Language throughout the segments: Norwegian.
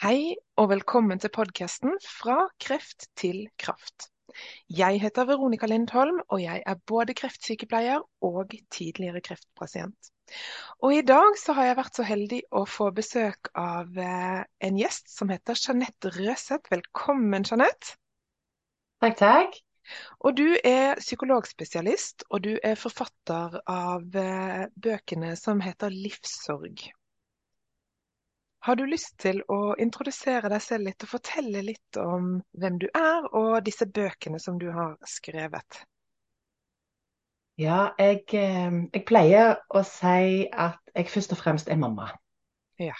Hei og velkommen til podkasten Fra kreft til kraft. Jeg heter Veronica Lindholm, og jeg er både kreftsykepleier og tidligere kreftpasient. Og I dag så har jeg vært så heldig å få besøk av eh, en gjest som heter Jeanette Røseth. Velkommen, Jeanette. Takk, takk. Og Du er psykologspesialist, og du er forfatter av eh, bøkene som heter Livssorg. Har du lyst til å introdusere deg selv litt og fortelle litt om hvem du er og disse bøkene som du har skrevet? Ja, jeg, eh, jeg pleier å si at jeg først og fremst er mamma. Ja.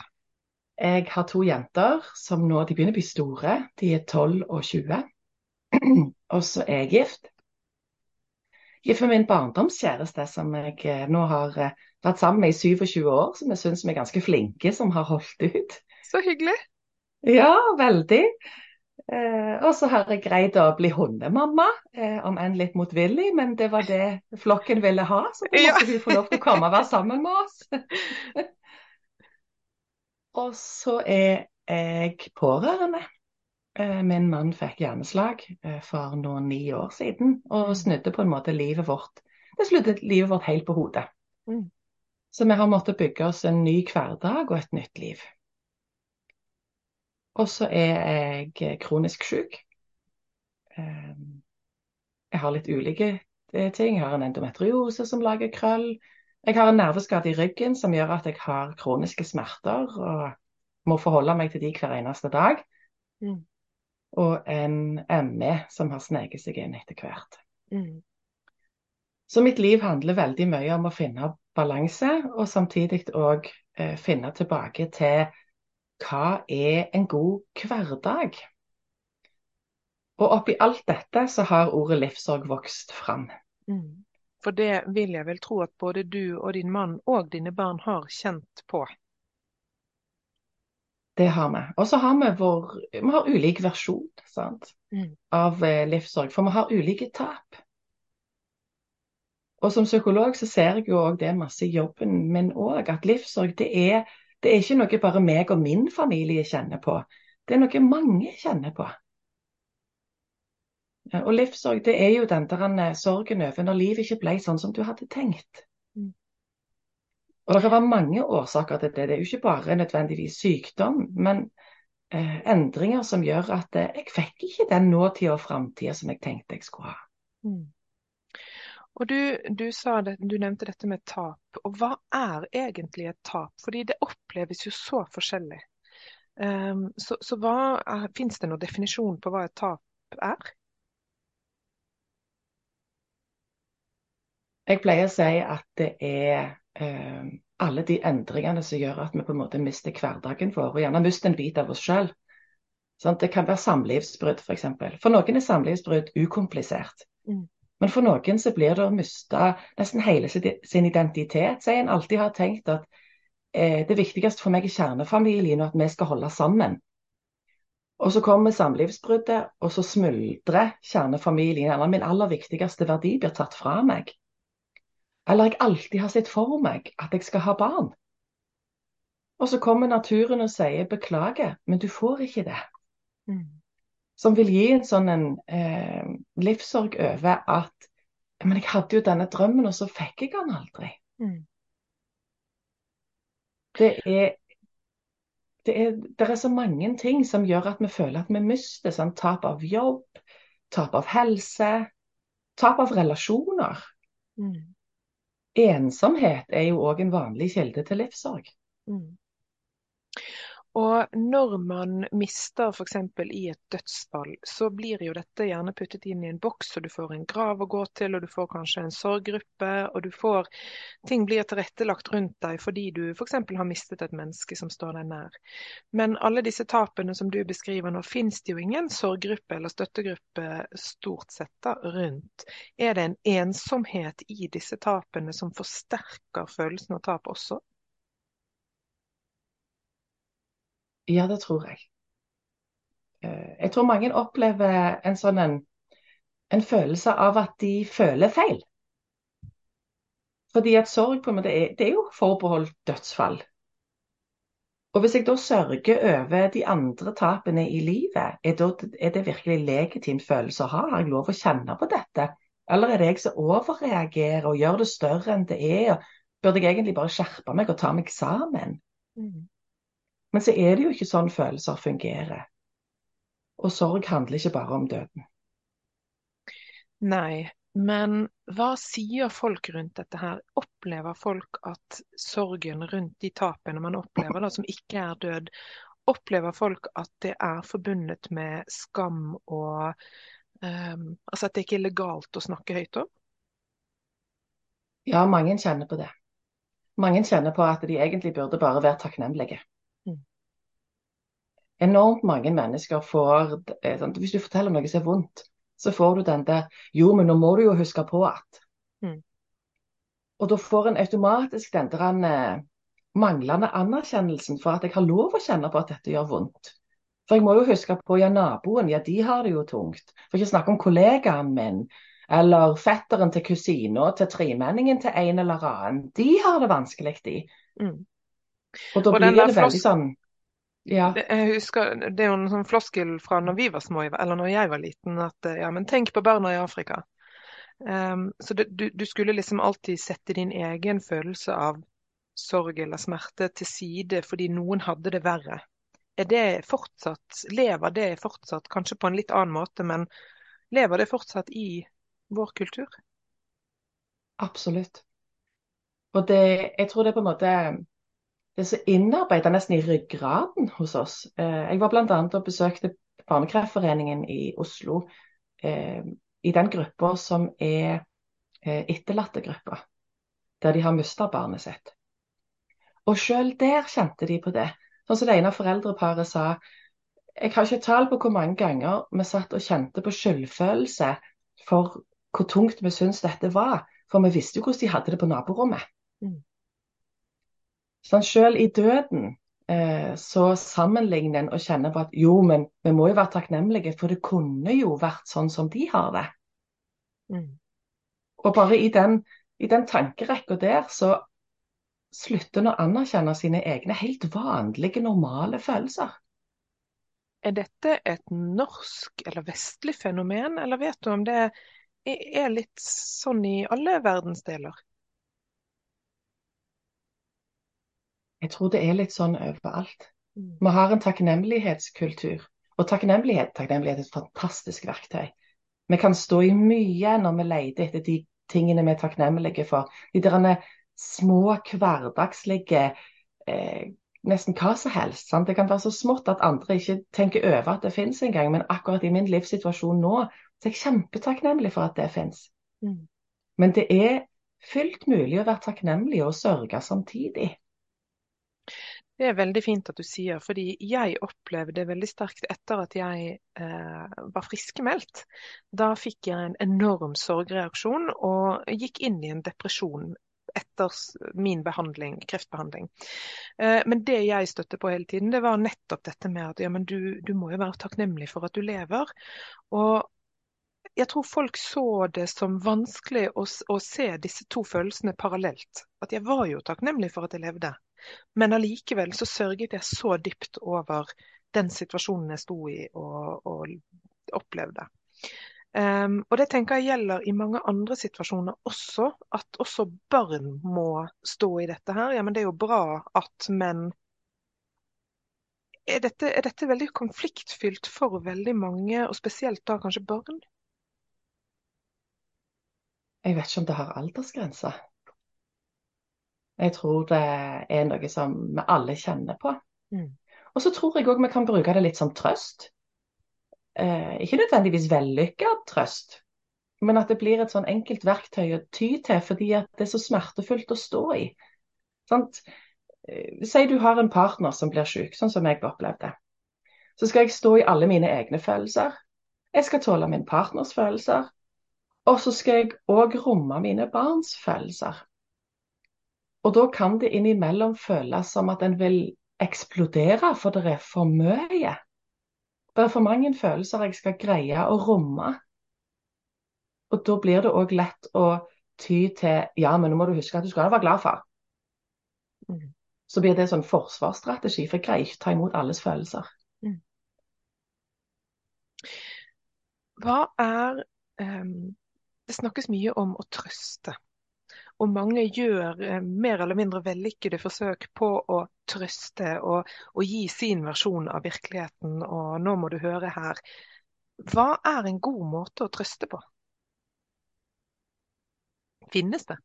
Jeg har to jenter som nå de begynner å bli store. De er 12 og 20. og så er jeg gift. Gift med min barndomskjæreste, som jeg eh, nå har eh, vært sammen med i 27 år, som jeg syns vi er ganske flinke som har holdt ut. Så hyggelig. Ja, veldig. Eh, og så har jeg greid å bli hundemamma, eh, om enn litt motvillig, men det var det flokken ville ha. Så da måtte ja. hun få lov til å komme og være sammen med oss. og så er jeg pårørende. Eh, min mann fikk hjerneslag eh, for noen ni år siden, og snudde på en måte livet vårt Det sluttet livet vårt helt på hodet. Mm. Så vi har måttet bygge oss en ny hverdag og et nytt liv. Og så er jeg kronisk syk. Ehm, jeg har litt ulike eh, ting. Jeg har en endometriose som lager krøll. Jeg har en nerveskade i ryggen som gjør at jeg har kroniske smerter og må forholde meg til de hver eneste dag. Mm. Og en ME som har sneket seg inn etter hvert. Mm. Så mitt liv handler veldig mye om å finne balanse, og samtidig òg eh, finne tilbake til hva er en god hverdag? Og oppi alt dette så har ordet livssorg vokst fram. Mm. For det vil jeg vel tro at både du og din mann og dine barn har kjent på? Det har vi. Og så har vi vår Vi har ulik versjon sant? Mm. av eh, livssorg, for vi har ulike tap. Og som psykolog så ser jeg jo òg det masse i jobben min òg, at livssorg det er, det er ikke noe bare meg og min familie kjenner på. Det er noe mange kjenner på. Og livssorg det er jo den der eh, sorgen over når livet ikke ble sånn som du hadde tenkt. Mm. Og Det kan være mange årsaker til det. Det er jo ikke bare nødvendigvis sykdom, men eh, endringer som gjør at eh, jeg fikk ikke den nåtida og framtida som jeg tenkte jeg skulle ha. Mm. Og du, du, det, du, nevnte dette med tap. Og hva er egentlig et tap? Fordi det oppleves jo så forskjellig. Um, så, så fins det noen definisjon på hva et tap er? Jeg pleier å si at det er um, alle de endringene som gjør at vi på en måte mister hverdagen vår, og gjerne mister en bit av oss sjøl. Sånn, det kan være samlivsbrudd, f.eks. For, eksempel. for noen er samlivsbrudd ukomplisert. Mm. Men for noen så blir det å miste nesten hele sin identitet. Så en alltid har tenkt at eh, det viktigste for meg er kjernefamilien, og at vi skal holde sammen. Og så kommer samlivsbruddet, og så smuldrer kjernefamilien. Eller min aller viktigste verdi blir tatt fra meg. Eller jeg alltid har sett for meg at jeg skal ha barn. Og så kommer naturen og sier beklager, men du får ikke det. Mm som vil gi en sånn en, eh, livssorg over at men jeg hadde jo denne drømmen, og så fikk jeg den aldri. Mm. Det, er, det, er, det er så mange ting som gjør at vi føler at vi mister. Sånn, tap av jobb, tap av helse, tap av relasjoner. Mm. Ensomhet er jo òg en vanlig kilde til livssorg. Mm. Og når man mister f.eks. i et dødsfall, så blir jo dette gjerne puttet inn i en boks, og du får en grav å gå til, og du får kanskje en sorggruppe, og du får Ting blir tilrettelagt rundt deg fordi du f.eks. har mistet et menneske som står deg nær. Men alle disse tapene som du beskriver nå, fins det jo ingen sorggruppe eller støttegruppe stort sett da, rundt. Er det en ensomhet i disse tapene som forsterker følelsen av tap også? Ja, det tror jeg. Eh, jeg tror mange opplever en sånn en, en følelse av at de føler feil. Fordi at sorg på en måte er, det er jo forbeholdt dødsfall. Og hvis jeg da sørger over de andre tapene i livet, er, da, er det virkelig legitimt følelse å ha? Har jeg lov å kjenne på dette? Eller er det jeg som overreagerer og gjør det større enn det er? Burde jeg egentlig bare skjerpe meg og ta meg sammen? Mm. Men så er det jo ikke sånn følelser fungerer. Og sorg handler ikke bare om døden. Nei, men hva sier folk rundt dette her? Opplever folk at sorgen rundt de tapene man opplever, da, som ikke er død, opplever folk at det er forbundet med skam og um, Altså at det ikke er legalt å snakke høyt om? Ja, mange kjenner på det. Mange kjenner på at de egentlig burde bare være takknemlige. Enormt mange mennesker får eh, sånn, Hvis du forteller noe som er vondt, så får du den der Jo, men nå må du jo huske på at mm. Og da får en automatisk den der en, manglende anerkjennelsen for at jeg har lov å kjenne på at dette gjør vondt. For jeg må jo huske på ja, naboen, ja, de har det jo tungt. For ikke snakke om kollegaen min, eller fetteren til kusina, til tremenningen til en eller annen. De har det vanskelig, de. Mm. Og da og blir det veldig sånn ja. Jeg husker, Det er jo en sånn floskel fra når vi var små, eller når jeg var liten, at ja, men tenk på barna i Afrika. Um, så det, du, du, skulle liksom alltid sette din egen følelse av sorg eller smerte til side fordi noen hadde det verre. Er det fortsatt, Lever det fortsatt, kanskje på en litt annen måte, men lever det fortsatt i vår kultur? Absolutt. Og det, jeg tror det er på en måte det er så innarbeida nesten i ryggraden hos oss. Eh, jeg var bl.a. og besøkte Barnekreftforeningen i Oslo. Eh, I den gruppa som er eh, etterlattegruppa, der de har mista barnet sitt. Og sjøl der kjente de på det. Sånn som det ene foreldreparet sa. Jeg har ikke tall på hvor mange ganger vi satt og kjente på skyldfølelse for hvor tungt vi syntes dette var. For vi visste jo hvordan de hadde det på naborommet. Mm. Sånn, selv i døden eh, så sammenligner en og kjenner på at jo, men vi må jo være takknemlige, for det kunne jo vært sånn som de har det. Mm. Og bare i den, i den tankerekka der, så slutter en å anerkjenne sine egne helt vanlige, normale følelser. Er dette et norsk eller vestlig fenomen, eller vet du om det er litt sånn i alle verdensdeler? Jeg tror det er litt sånn overalt. Mm. Vi har en takknemlighetskultur. Og takknemlighet, takknemlighet er et fantastisk verktøy. Vi kan stå i mye når vi leter etter de tingene vi er takknemlige for. De der små, hverdagslige eh, Nesten hva som helst. Sant? Det kan være så smått at andre ikke tenker over at det finnes engang. Men akkurat i min livssituasjon nå så er jeg kjempetakknemlig for at det finnes. Mm. Men det er fullt mulig å være takknemlig og sørge samtidig. Det er veldig fint at du sier, fordi jeg opplevde veldig sterkt etter at jeg eh, var friskmeldt. Da fikk jeg en enorm sorgreaksjon og gikk inn i en depresjon etter min behandling, kreftbehandling. Eh, men det jeg støtte på hele tiden, det var nettopp dette med at ja, du, du, må jo være takknemlig for at du lever. Og jeg tror folk så det som vanskelig å, å se disse to følelsene parallelt. At jeg var jo takknemlig for at jeg levde. Men allikevel så sørget jeg så dypt over den situasjonen jeg sto i og, og opplevde. Um, og det tenker jeg gjelder i mange andre situasjoner også, at også barn må stå i dette her. Ja, men det er jo bra at menn er dette, er dette veldig konfliktfylt for veldig mange, og spesielt da kanskje barn? Jeg vet ikke om det har aldersgrense. Jeg tror det er noe som vi alle kjenner på. Mm. Og så tror jeg òg vi kan bruke det litt som trøst. Eh, ikke nødvendigvis vellykka trøst, men at det blir et sånn enkelt verktøy å ty til fordi at det er så smertefullt å stå i. Sant? Eh, si du har en partner som blir syk, sånn som jeg opplevde. Så skal jeg stå i alle mine egne følelser. Jeg skal tåle min partners følelser. Og så skal jeg òg romme mine barns følelser. Og da kan det innimellom føles som at en vil eksplodere, for det er for mye. Det er for mange følelser jeg skal greie å romme. Og da blir det òg lett å ty til ja, men nå må du huske at du skal være glad for. Mm. så blir det en sånn forsvarsstrategi, for jeg greier ikke ta imot alles følelser. Mm. Hva er um, Det snakkes mye om å trøste. Og mange gjør eh, mer eller mindre vellykkede forsøk på å trøste og, og, gi sin versjon av virkeligheten. Og nå må du høre her. Hva er en god måte å trøste på? Finnes det?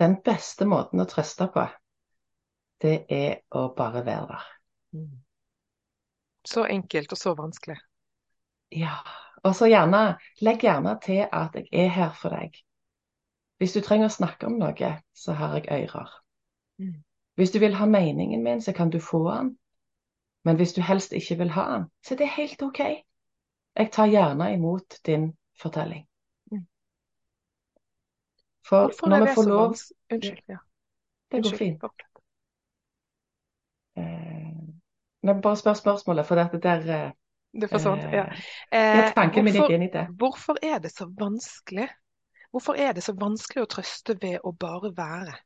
Den beste måten å trøste på, det er å bare være der. Mm. Så enkelt og så vanskelig. Ja. Og så gjerne, legg gjerne til at jeg er her for deg. Hvis du trenger å snakke om noe, så har jeg ører. Mm. Hvis du vil ha meningen min, så kan du få den. Men hvis du helst ikke vil ha den, så er det helt OK. Jeg tar gjerne imot din fortelling. Mm. For Hvorfor når vi får lov Unnskyld. Ja. Det går fint. Eh, bare spør spørsmålet, for dette der eh, Det forsvant, ja. Eh, tanken hvorfor, det. Hvorfor er det så vanskelig Hvorfor er det så vanskelig å trøste ved å bare være?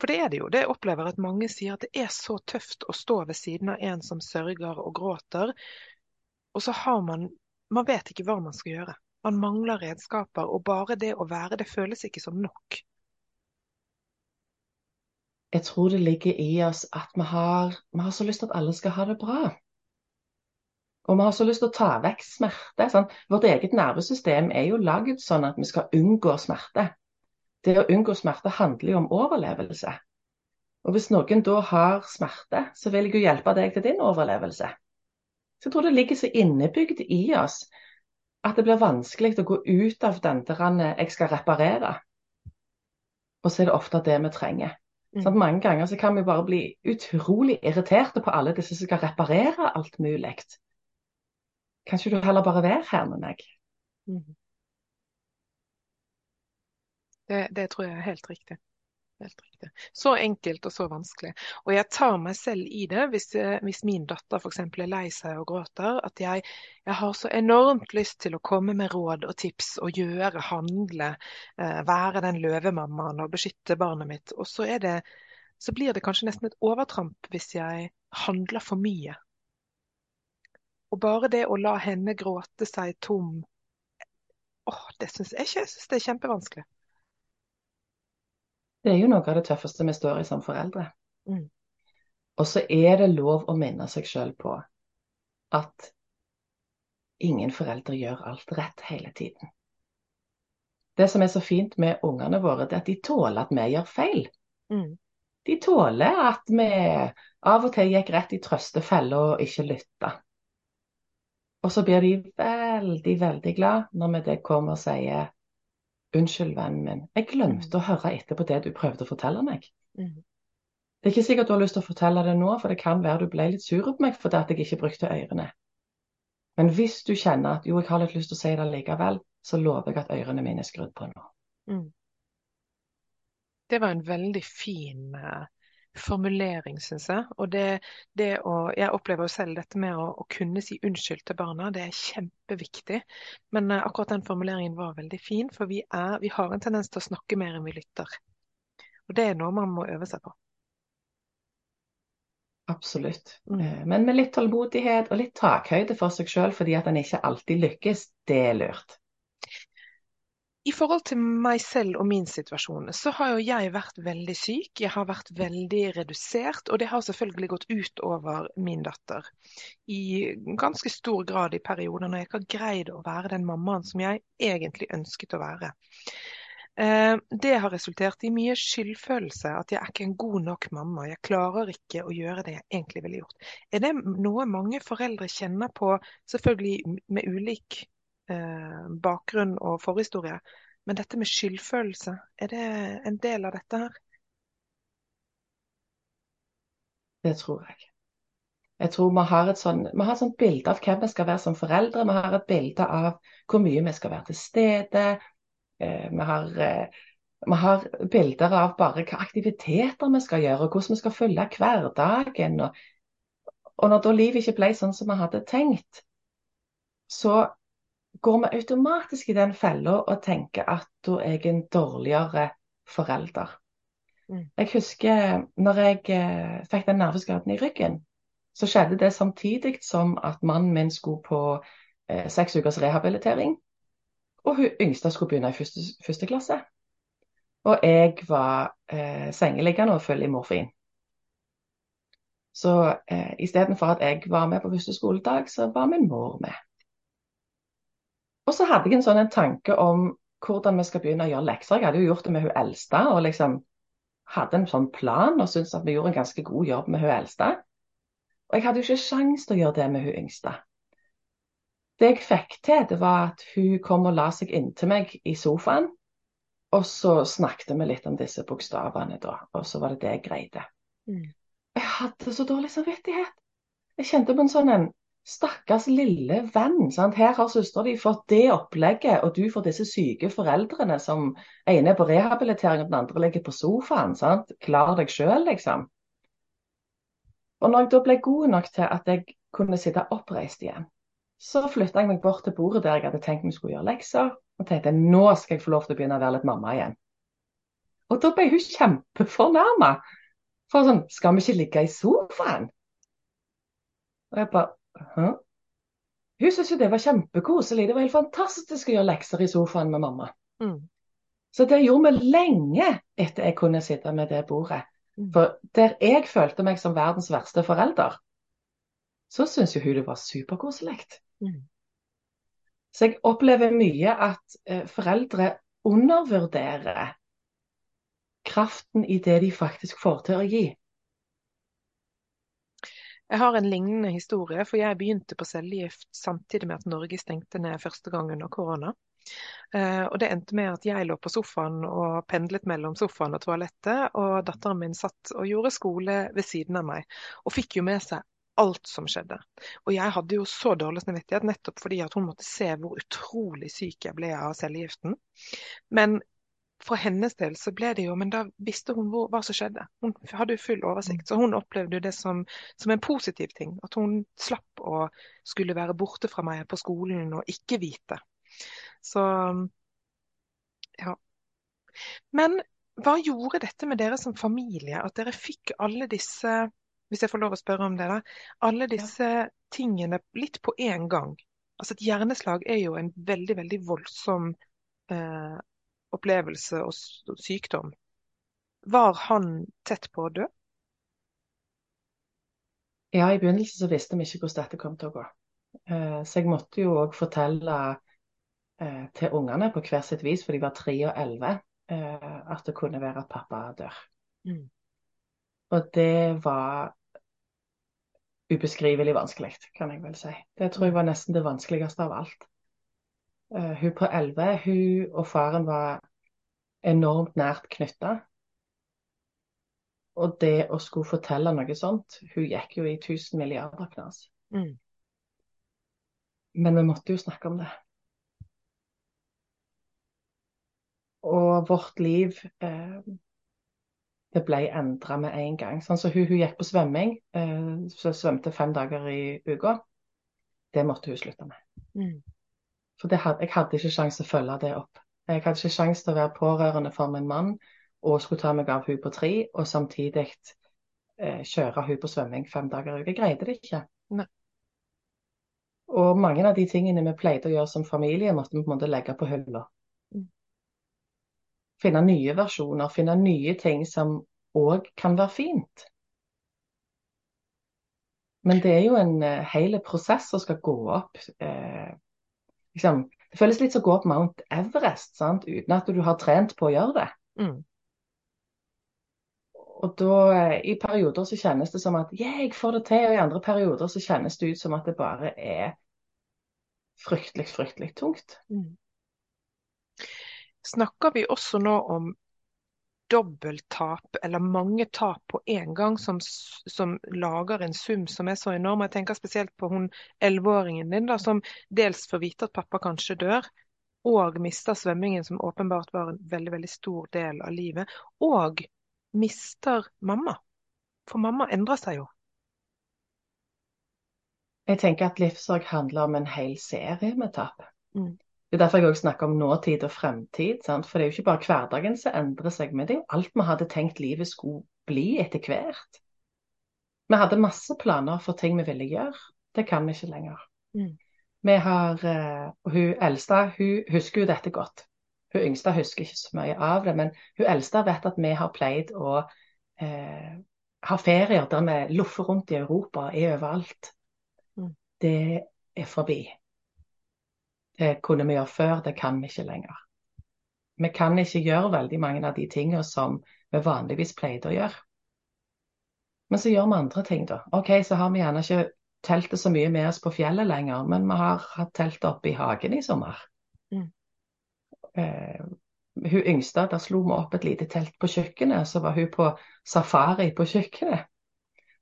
For det er det jo. Det opplever at mange sier at det er så tøft å stå ved siden av en som sørger og gråter, og så har man Man vet ikke hva man skal gjøre. Man mangler redskaper, og bare det å være, det føles ikke som nok. Jeg tror det ligger i oss at vi har, vi har så lyst til at alle skal ha det bra. Og vi har så lyst til å ta vekk smerte. Sant? Vårt eget nervesystem er jo laget sånn at vi skal unngå smerte. Det å unngå smerte handler jo om overlevelse. Og hvis noen da har smerte, så vil jeg jo hjelpe deg til din overlevelse. Så jeg tror det ligger så innebygd i oss at det blir vanskelig å gå ut av den der 'jeg skal reparere'. Og så er det ofte det vi trenger. Mm. Sånn, mange ganger så kan vi bare bli utrolig irriterte på alle disse som skal reparere alt mulig. Kan ikke du heller bare være her med meg? Mm. Det, det, tror jeg er helt riktig. helt riktig. Så enkelt og så vanskelig. Og jeg tar meg selv i det hvis, eh, hvis min datter f.eks. er lei seg og gråter. At jeg, jeg, har så enormt lyst til å komme med råd og tips og gjøre, handle. Eh, være den løvemammaen og beskytte barnet mitt. Og så, det, så blir det kanskje nesten et overtramp hvis jeg handler for mye og bare det å la henne gråte seg tom, åh, det syns jeg ikke. Jeg syns det er kjempevanskelig. Det er jo noe av det tøffeste vi står i som foreldre. Mm. Og så er det lov å minne seg sjøl på at ingen foreldre gjør alt rett hele tiden. Det som er så fint med ungene våre, det er at de tåler at vi gjør feil. Mm. De tåler at vi av og til gikk rett i trøstefella og ikke lytta. Og så blir de veldig, veldig glad når vi det kommer og sier Unnskyld, vennen min, jeg glemte mm. å høre etter på det du prøvde å fortelle meg. Mm. Det er ikke sikkert du har lyst til å fortelle det nå, for det kan være du ble litt sur på meg fordi jeg ikke brukte ørene. Men hvis du kjenner at jo, jeg har litt lyst til å si det likevel, så lover jeg at ørene mine er skrudd på nå. Mm. Det var en veldig fin uh, formulering, syns jeg. Og det, det å, jeg opplever jo selv dette med å, å, kunne si unnskyld til barna, det er kjempeviktig. Men uh, akkurat den formuleringen var veldig fin, for vi, er, vi har en tendens til å snakke mer enn vi lytter. Og det er noe man må øve seg på. Absolutt. Mm. Eh, men med litt tålmodighet og litt takhøyde for seg sjøl fordi at en ikke alltid lykkes, det er lurt. I forhold til meg selv og min situasjon, så har jo jeg vært veldig syk. Jeg har vært veldig redusert, og det har selvfølgelig gått ut over min datter. I ganske stor grad i perioder når jeg ikke har greid å være den mammaen som jeg egentlig ønsket å være. Eh, det har resultert i mye skyldfølelse, at jeg er ikke en god nok mamma. Jeg klarer ikke å gjøre det jeg egentlig ville gjort. Er det noe mange foreldre kjenner på, selvfølgelig med ulik bakgrunn og forhistorie. Men dette med skyldfølelse, er det en del av dette her? Det tror jeg. Jeg tror vi har et sånn, vi har et sånt bilde av hvem vi skal være som foreldre. Vi har et bilde av hvor mye vi skal være til stede. Eh, vi, har, eh, vi har bilder av bare hvilke aktiviteter vi skal gjøre, og hvordan vi skal følge hverdagen. Og, og når da livet ikke ble sånn som vi hadde tenkt, så går vi automatisk i den fella og tenker at da er jeg en dårligere forelder. Mm. Jeg husker når jeg eh, fikk den nerveskaden i ryggen, så skjedde det samtidig som at mannen min skulle på eh, seks ukers rehabilitering. Og hun yngste skulle begynne i første, første klasse. Og jeg var eh, sengeliggende og følge i morfin. Så eh, istedenfor at jeg var med på første skoledag, så var min mor med. Og så hadde jeg en sånn en tanke om hvordan vi skal begynne å gjøre lekser. Jeg hadde jo gjort det med hun eldste, og liksom hadde en sånn plan og syntes at vi gjorde en ganske god jobb med hun eldste. Og jeg hadde jo ikke sjans til å gjøre det med hun yngste. Det jeg fikk til, det var at hun kom og la seg inntil meg i sofaen. Og så snakket vi litt om disse bokstavene, da. Og så var det det jeg greide. Mm. Jeg hadde så dårlig samvittighet. Jeg kjente på en sånn en stakkars lille venn. Sant? Her har søstera di fått det opplegget, og du får disse syke foreldrene som ene er på rehabilitering og den andre ligger på sofaen. Sant? Klar deg sjøl, liksom. Og når jeg da ble god nok til at jeg kunne sitte oppreist igjen, så flytta jeg meg bort til bordet der jeg hadde tenkt vi skulle gjøre lekser, og tenkte nå skal jeg få lov til å begynne å være litt mamma igjen. Og da ble hun kjempefornærma. For sånn, skal vi ikke ligge i sofaen? Og jeg bare Hæ? Hun syntes jo det var kjempekoselig. Det var helt fantastisk å gjøre lekser i sofaen med mamma. Mm. Så det gjorde vi lenge etter jeg kunne sitte med det bordet. Mm. For der jeg følte meg som verdens verste forelder, så syntes jo hun det var superkoselig. Mm. Så jeg opplever mye at eh, foreldre undervurderer kraften i det de faktisk får til å gi. Jeg har en lignende historie, for jeg begynte på cellegift samtidig med at Norge stengte ned første gang under korona. Eh, og det endte med at jeg lå på sofaen og pendlet mellom sofaen og toalettet, og datteren min satt og gjorde skole ved siden av meg, og fikk jo med seg alt som skjedde. Og jeg hadde jo så dårlig samvittighet nettopp fordi at hun måtte se hvor utrolig syk jeg ble av cellegiften. Men for hennes del så ble det jo Men da visste hun hvor, hva som skjedde. Hun hadde jo full oversikt. Så hun opplevde jo det som, som, en positiv ting. At hun slapp å skulle være borte fra meg på skolen og ikke vite. Så ja. Men hva gjorde dette med dere som familie? At dere fikk alle disse hvis jeg får lov å spørre om det, da. Alle disse ja. tingene litt på én gang. Altså Et hjerneslag er jo en veldig, veldig voldsom eh, opplevelse og sykdom. Var han tett på å dø? Ja, i begynnelsen så visste vi ikke hvordan dette kom til å gå. Eh, så jeg måtte jo òg fortelle eh, til ungene på hver sitt vis, for de var tre og elleve, eh, at det kunne være at pappa dør. Mm. Og det var ubeskrivelig vanskelig, kan jeg vel si. Det tror jeg var nesten det vanskeligste av alt. Uh, hun på elleve, hun og faren var enormt nært knytta. Og det å skulle fortelle noe sånt Hun gikk jo i tusen milliarder knas. Mm. Men vi måtte jo snakke om det. Og vårt liv eh, det ble endra med en gang. Sånn så hun, hun gikk på svømming, eh, så svømte fem dager i uka. Det måtte hun slutte med. Mm. For hadde, jeg hadde ikke sjanse til å følge det opp. Jeg hadde ikke sjanse til å være pårørende for min mann og skulle ta meg av hun på tre, og samtidig eh, kjøre hun på svømming fem dager i uka. Jeg greide det ikke. Nei. Og mange av de tingene vi pleide å gjøre som familie, måtte vi på en måte legge på hylla. Mm. Finne nye versjoner, finne nye ting som òg kan være fint. Men det er jo en uh, hel prosess som skal gå opp. Uh, liksom, Det føles litt som å gå opp Mount Everest sant? uten at du har trent på å gjøre det. Mm. Og da, I perioder så kjennes det som at yeah, jeg får det til, og i andre perioder så kjennes det ut som at det bare er fryktelig, fryktelig tungt. Mm. Snakker vi også nå om dobbelttap eller mange tap på en gang som, som, lager en sum som er så enorm. Jeg tenker spesielt på hun elleveåringen din da, som dels får vite at pappa kanskje dør, og mister svømmingen, som åpenbart var en veldig veldig stor del av livet, og mister mamma. For mamma endrer seg jo. Jeg tenker at livssorg handler om en hel serie med tap. Mm. Det er derfor jeg også snakker om nåtid og fremtid. Sant? For det er jo ikke bare hverdagen som endrer seg, men det er jo alt vi hadde tenkt livet skulle bli etter hvert. Vi hadde masse planer for ting vi ville gjøre. Det kan vi ikke lenger. Mm. Vi har, eh, og Hun eldste hun husker jo dette godt. Hun yngste husker ikke så mye av det, men hun eldste vet at vi har pleid å eh, ha ferier der vi loffer rundt i Europa, er overalt. Mm. Det er forbi. Det kunne vi gjøre før, det kan vi ikke lenger. Vi kan ikke gjøre veldig mange av de tingene som vi vanligvis pleide å gjøre. Men så gjør vi andre ting, da. OK, så har vi gjerne ikke teltet så mye med oss på fjellet lenger, men vi har hatt teltet oppe i hagen i sommer. Mm. Eh, hun yngste, der slo vi opp et lite telt på kjøkkenet, så var hun på safari på kjøkkenet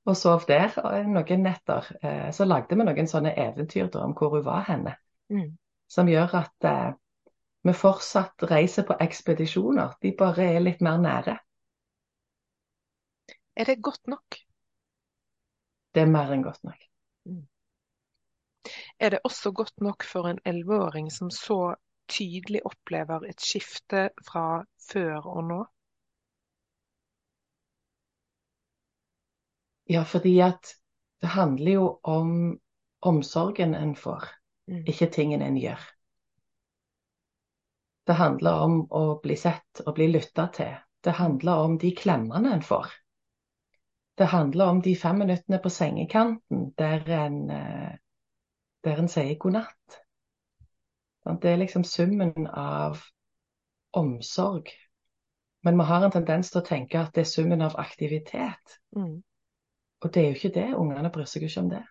og sov der noen netter. Eh, så lagde vi noen sånne eventyr da, om hvor hun var henne. Mm. Som gjør at eh, vi fortsatt reiser på ekspedisjoner. De bare er litt mer nære. Er det godt nok? Det er mer enn godt nok. Er det også godt nok for en elleveåring som så tydelig opplever et skifte fra før og nå? Ja, fordi at det handler jo om omsorgen en får, Mm. Ikke tingene en gjør. Det handler om å bli sett og bli lytta til. Det handler om de klemmene en får. Det handler om de fem minuttene på sengekanten der en, eh, der en sier god natt. Det er liksom summen av omsorg. Men vi har en tendens til å tenke at det er summen av aktivitet. Mm. Og det er jo ikke det. Ungene bryr seg jo ikke om det.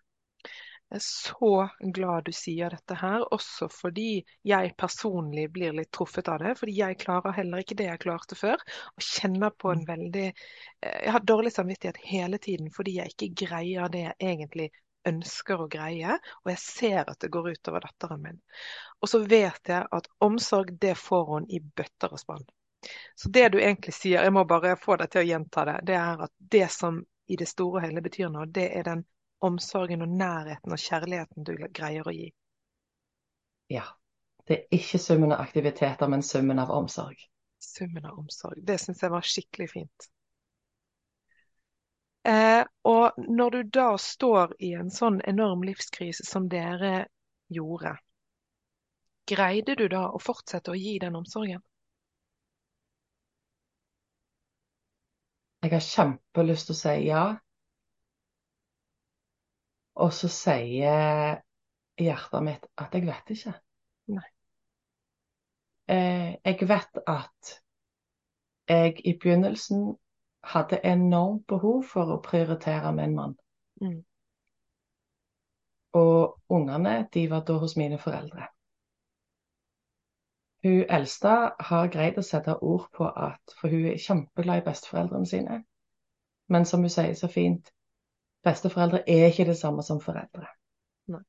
Er så glad du sier dette her, også fordi jeg personlig blir litt truffet av det. Fordi jeg klarer heller ikke det jeg klarte før. Og kjenner på en veldig eh, Jeg har dårlig samvittighet hele tiden fordi jeg ikke greier det jeg egentlig ønsker å greie. Og jeg ser at det går utover datteren min. Og så vet jeg at omsorg, det får hun i bøtter og spann. Så det du egentlig sier, jeg må bare få deg til å gjenta det, det er at det som i det store og hele betyr noe, det er den omsorgen og nærheten og kjærligheten du greier å gi. Ja. Det er ikke summen av aktiviteter, men summen av omsorg. Summen av omsorg. Det syns jeg var skikkelig fint. Eh, og når du da står i en sånn enorm livskrise som dere gjorde, greide du da å fortsette å gi den omsorgen? Jeg har kjempelyst til å si ja. Og så sier hjertet mitt at jeg vet ikke. Nei. Eh, jeg vet at jeg i begynnelsen hadde enormt behov for å prioritere min mann. Mm. Og ungene, de var da hos mine foreldre. Hun eldste har greid å sette ord på at For hun er kjempeglad i besteforeldrene sine. Men som hun sier så fint, besteforeldre er ikke det samme som foreldre. Nei.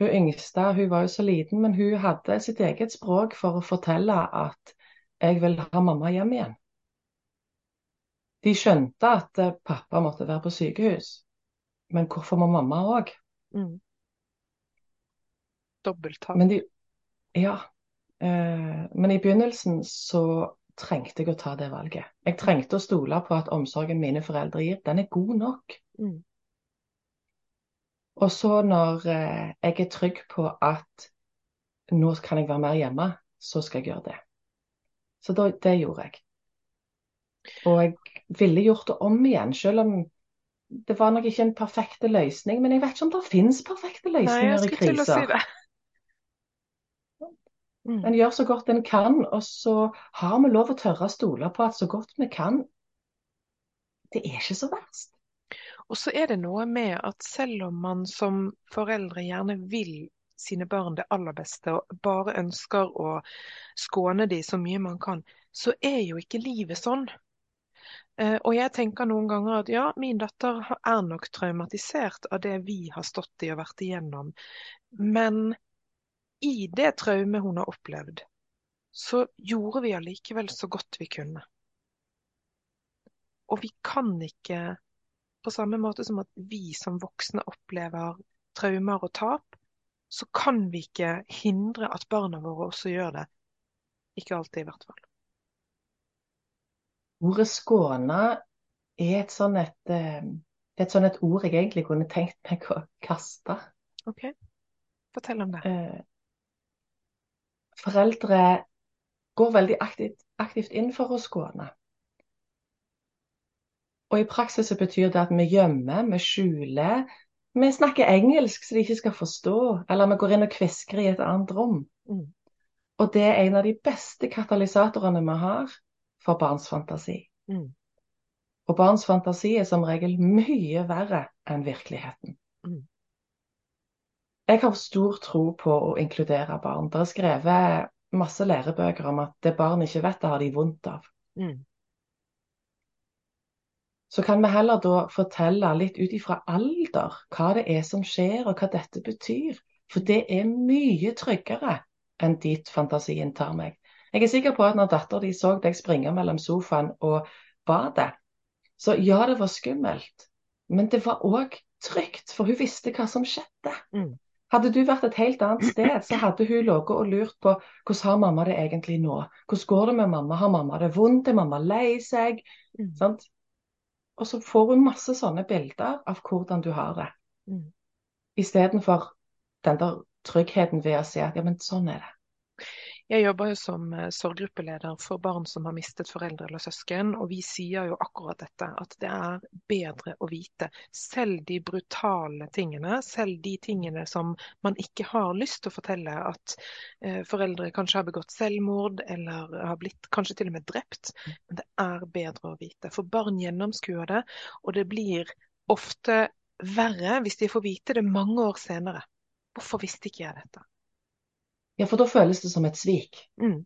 Hun yngste hun var jo så liten, men hun hadde sitt eget språk for å fortelle at jeg vil ha mamma hjem igjen. De skjønte at eh, pappa måtte være på sykehus, men hvorfor må mamma òg? Mm. Dobbelttall. Men de, ja, eh, men i begynnelsen så trengte jeg å ta det valget. Jeg trengte å stole på at omsorgen mine foreldre gir, den er god nok. Mm. Og så når eh, jeg er trygg på at nå kan jeg være mer hjemme, så skal jeg gjøre det. Så da, det gjorde jeg. Og jeg ville gjort det om igjen, selv om det var nok ikke en perfekt løsning. Men jeg vet ikke om det finnes perfekte løsninger Nei, jeg i å si det. Mm. En gjør så godt en kan, og så har vi lov å tørre å stole på at så godt vi kan, det er ikke så verst. Og så er det noe med at selv om man som foreldre gjerne vil sine barn det aller beste og bare ønsker å skåne dem så mye man kan, så er jo ikke livet sånn. Eh, Og jeg tenker noen ganger at ja, min datter er nok traumatisert av det vi har stått i og vært igjennom. Men i det traumet hun har opplevd, så gjorde vi allikevel så godt vi kunne. Og vi kan ikke, på samme måte som at vi som voksne opplever traumer og tap, så kan vi ikke hindre at barna våre også gjør det. Ikke alltid, i hvert fall. Ordet skåne er et sånn et, eh, et, sånn et ord jeg egentlig kunne tenkt meg å kaste. OK, fortell om det. Eh, foreldre går veldig aktivt, aktivt inn for å skåne. Og i praksis så betyr det at vi gjemmer, vi skjuler. Vi snakker engelsk så de ikke skal forstå, eller vi går inn og kvisker i et annet rom. Mm. Og det er en av de beste katalysatorene vi har for barns fantasi. Mm. Og barns fantasi er som regel mye verre enn virkeligheten. Mm. Jeg har stor tro på å inkludere barn. Det er skrevet masse lærebøker om at det barn ikke vet, det har de vondt av. Mm. Så kan vi heller da fortelle litt ut ifra alder hva det er som skjer, og hva dette betyr. For det er mye tryggere enn dit fantasien tar meg. Jeg er sikker på at når datteren din så deg springe mellom sofaen og badet, så ja, det var skummelt, men det var òg trygt, for hun visste hva som skjedde. Mm. Hadde du vært et helt annet sted, så hadde hun ligget og lurt på hvordan har mamma det egentlig nå? Hvordan går det med mamma? Har mamma det vondt? Er mamma lei seg? Mm. Og så får hun masse sånne bilder av hvordan du har det. Mm. Istedenfor den der tryggheten ved å si at ja, men sånn er det. Jeg jobber jo som eh, sorggruppeleder for barn som har mistet foreldre eller søsken, og vi sier jo akkurat dette, at det er bedre å vite. Selv de brutale tingene, selv de tingene som man ikke har lyst til å fortelle, at eh, foreldre kanskje har begått selvmord eller har blitt kanskje til og med drept, men det er bedre å vite. For barn gjennomskuer det, og det blir ofte verre hvis de får vite det mange år senere. Hvorfor visste ikke jeg dette? Ja, for da føles det som et svik. Mm.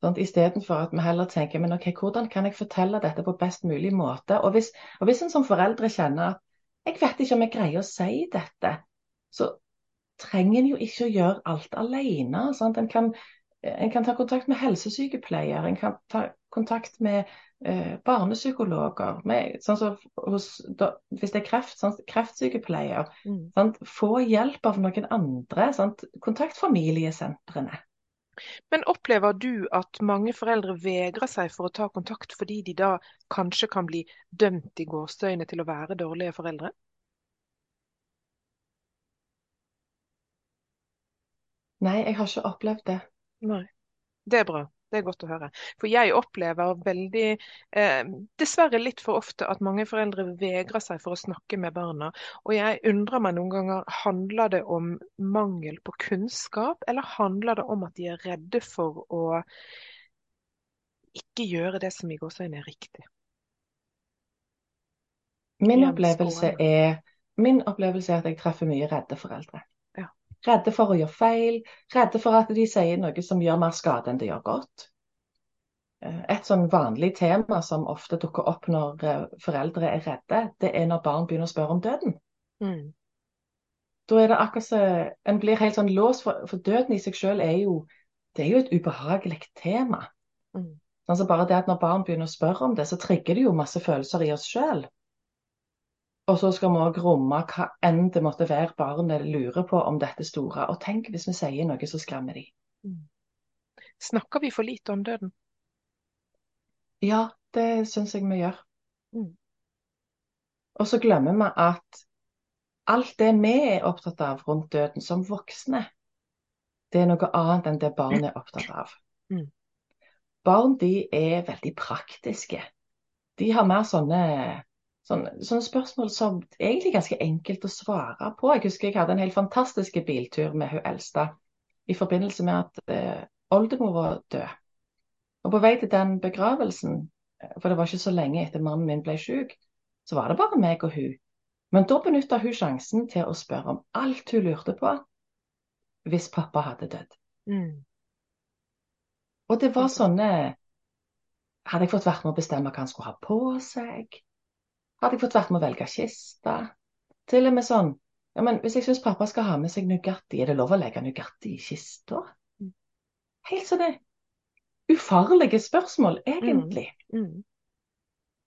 Sånn, Istedenfor at vi heller tenker men ok, hvordan kan jeg fortelle dette på best mulig måte. Og hvis, og hvis en som foreldre kjenner at jeg vet ikke om jeg greier å si dette, så trenger en jo ikke å gjøre alt alene. Sant? En kan en kan ta kontakt med helsesykepleier, en kan ta kontakt med eh, barnepsykologer. Med, sånn så hos, da, hvis det er kreft, sånn, kreftsykepleier. Mm. Få hjelp av noen andre. Sant? Kontakt familiesentrene. Men opplever du at mange foreldre vegrer seg for å ta kontakt fordi de da kanskje kan bli dømt i gåsøyne til å være dårlige foreldre? Nei, jeg har ikke opplevd det. Nei. Det er bra. Det er godt å høre. For jeg opplever veldig, eh, dessverre litt for ofte, at mange foreldre vegrer seg for å snakke med barna. Og jeg undrer meg noen ganger, handler det om mangel på kunnskap, eller handler det om at de er redde for å ikke gjøre det som i gåseøynene er riktig? Min opplevelse, er, min opplevelse er at jeg treffer mye redde foreldre. Redde for å gjøre feil, redde for at de sier noe som gjør mer skade enn det gjør godt. Eh, et sånn vanlig tema som ofte dukker opp når eh, foreldre er redde, det er når barn begynner å spørre om døden. Mm. Da er det akkurat så En blir helt sånn låst, for, for døden i seg selv er jo, det er jo et ubehagelig tema. Mm. Altså bare det at Når barn begynner å spørre om det, så trigger det jo masse følelser i oss sjøl. Og så skal vi òg romme hva enn det måtte være barnet lurer på om dette store. Og tenk hvis vi sier noe så skremmer de. Mm. Snakker vi for lite om døden? Ja, det syns jeg vi gjør. Mm. Og så glemmer vi at alt det vi er opptatt av rundt døden som voksne, det er noe annet enn det barn er opptatt av. Mm. Barn de er veldig praktiske. De har mer sånne Sånne, sånne, spørsmål som er egentlig ganske enkelt å svare på. Jeg husker jeg hadde en helt fantastisk biltur med hun eldste i forbindelse med at eh, oldemor var død. Og på vei til den begravelsen, for det var ikke så lenge etter mannen min ble syk, så var det bare meg og hun. Men da benytta hun sjansen til å spørre om alt hun lurte på hvis pappa hadde dødd. Mm. Og det var sånne Hadde jeg fått vært med å bestemme hva han skulle ha på seg? Hadde jeg fått vært med å velge kiste? Til og med sånn ja, men Hvis jeg syns pappa skal ha med seg Nugatti, er det lov å legge Nugatti i kista? Helt Helt sånne ufarlige spørsmål, egentlig. Mm. Mm.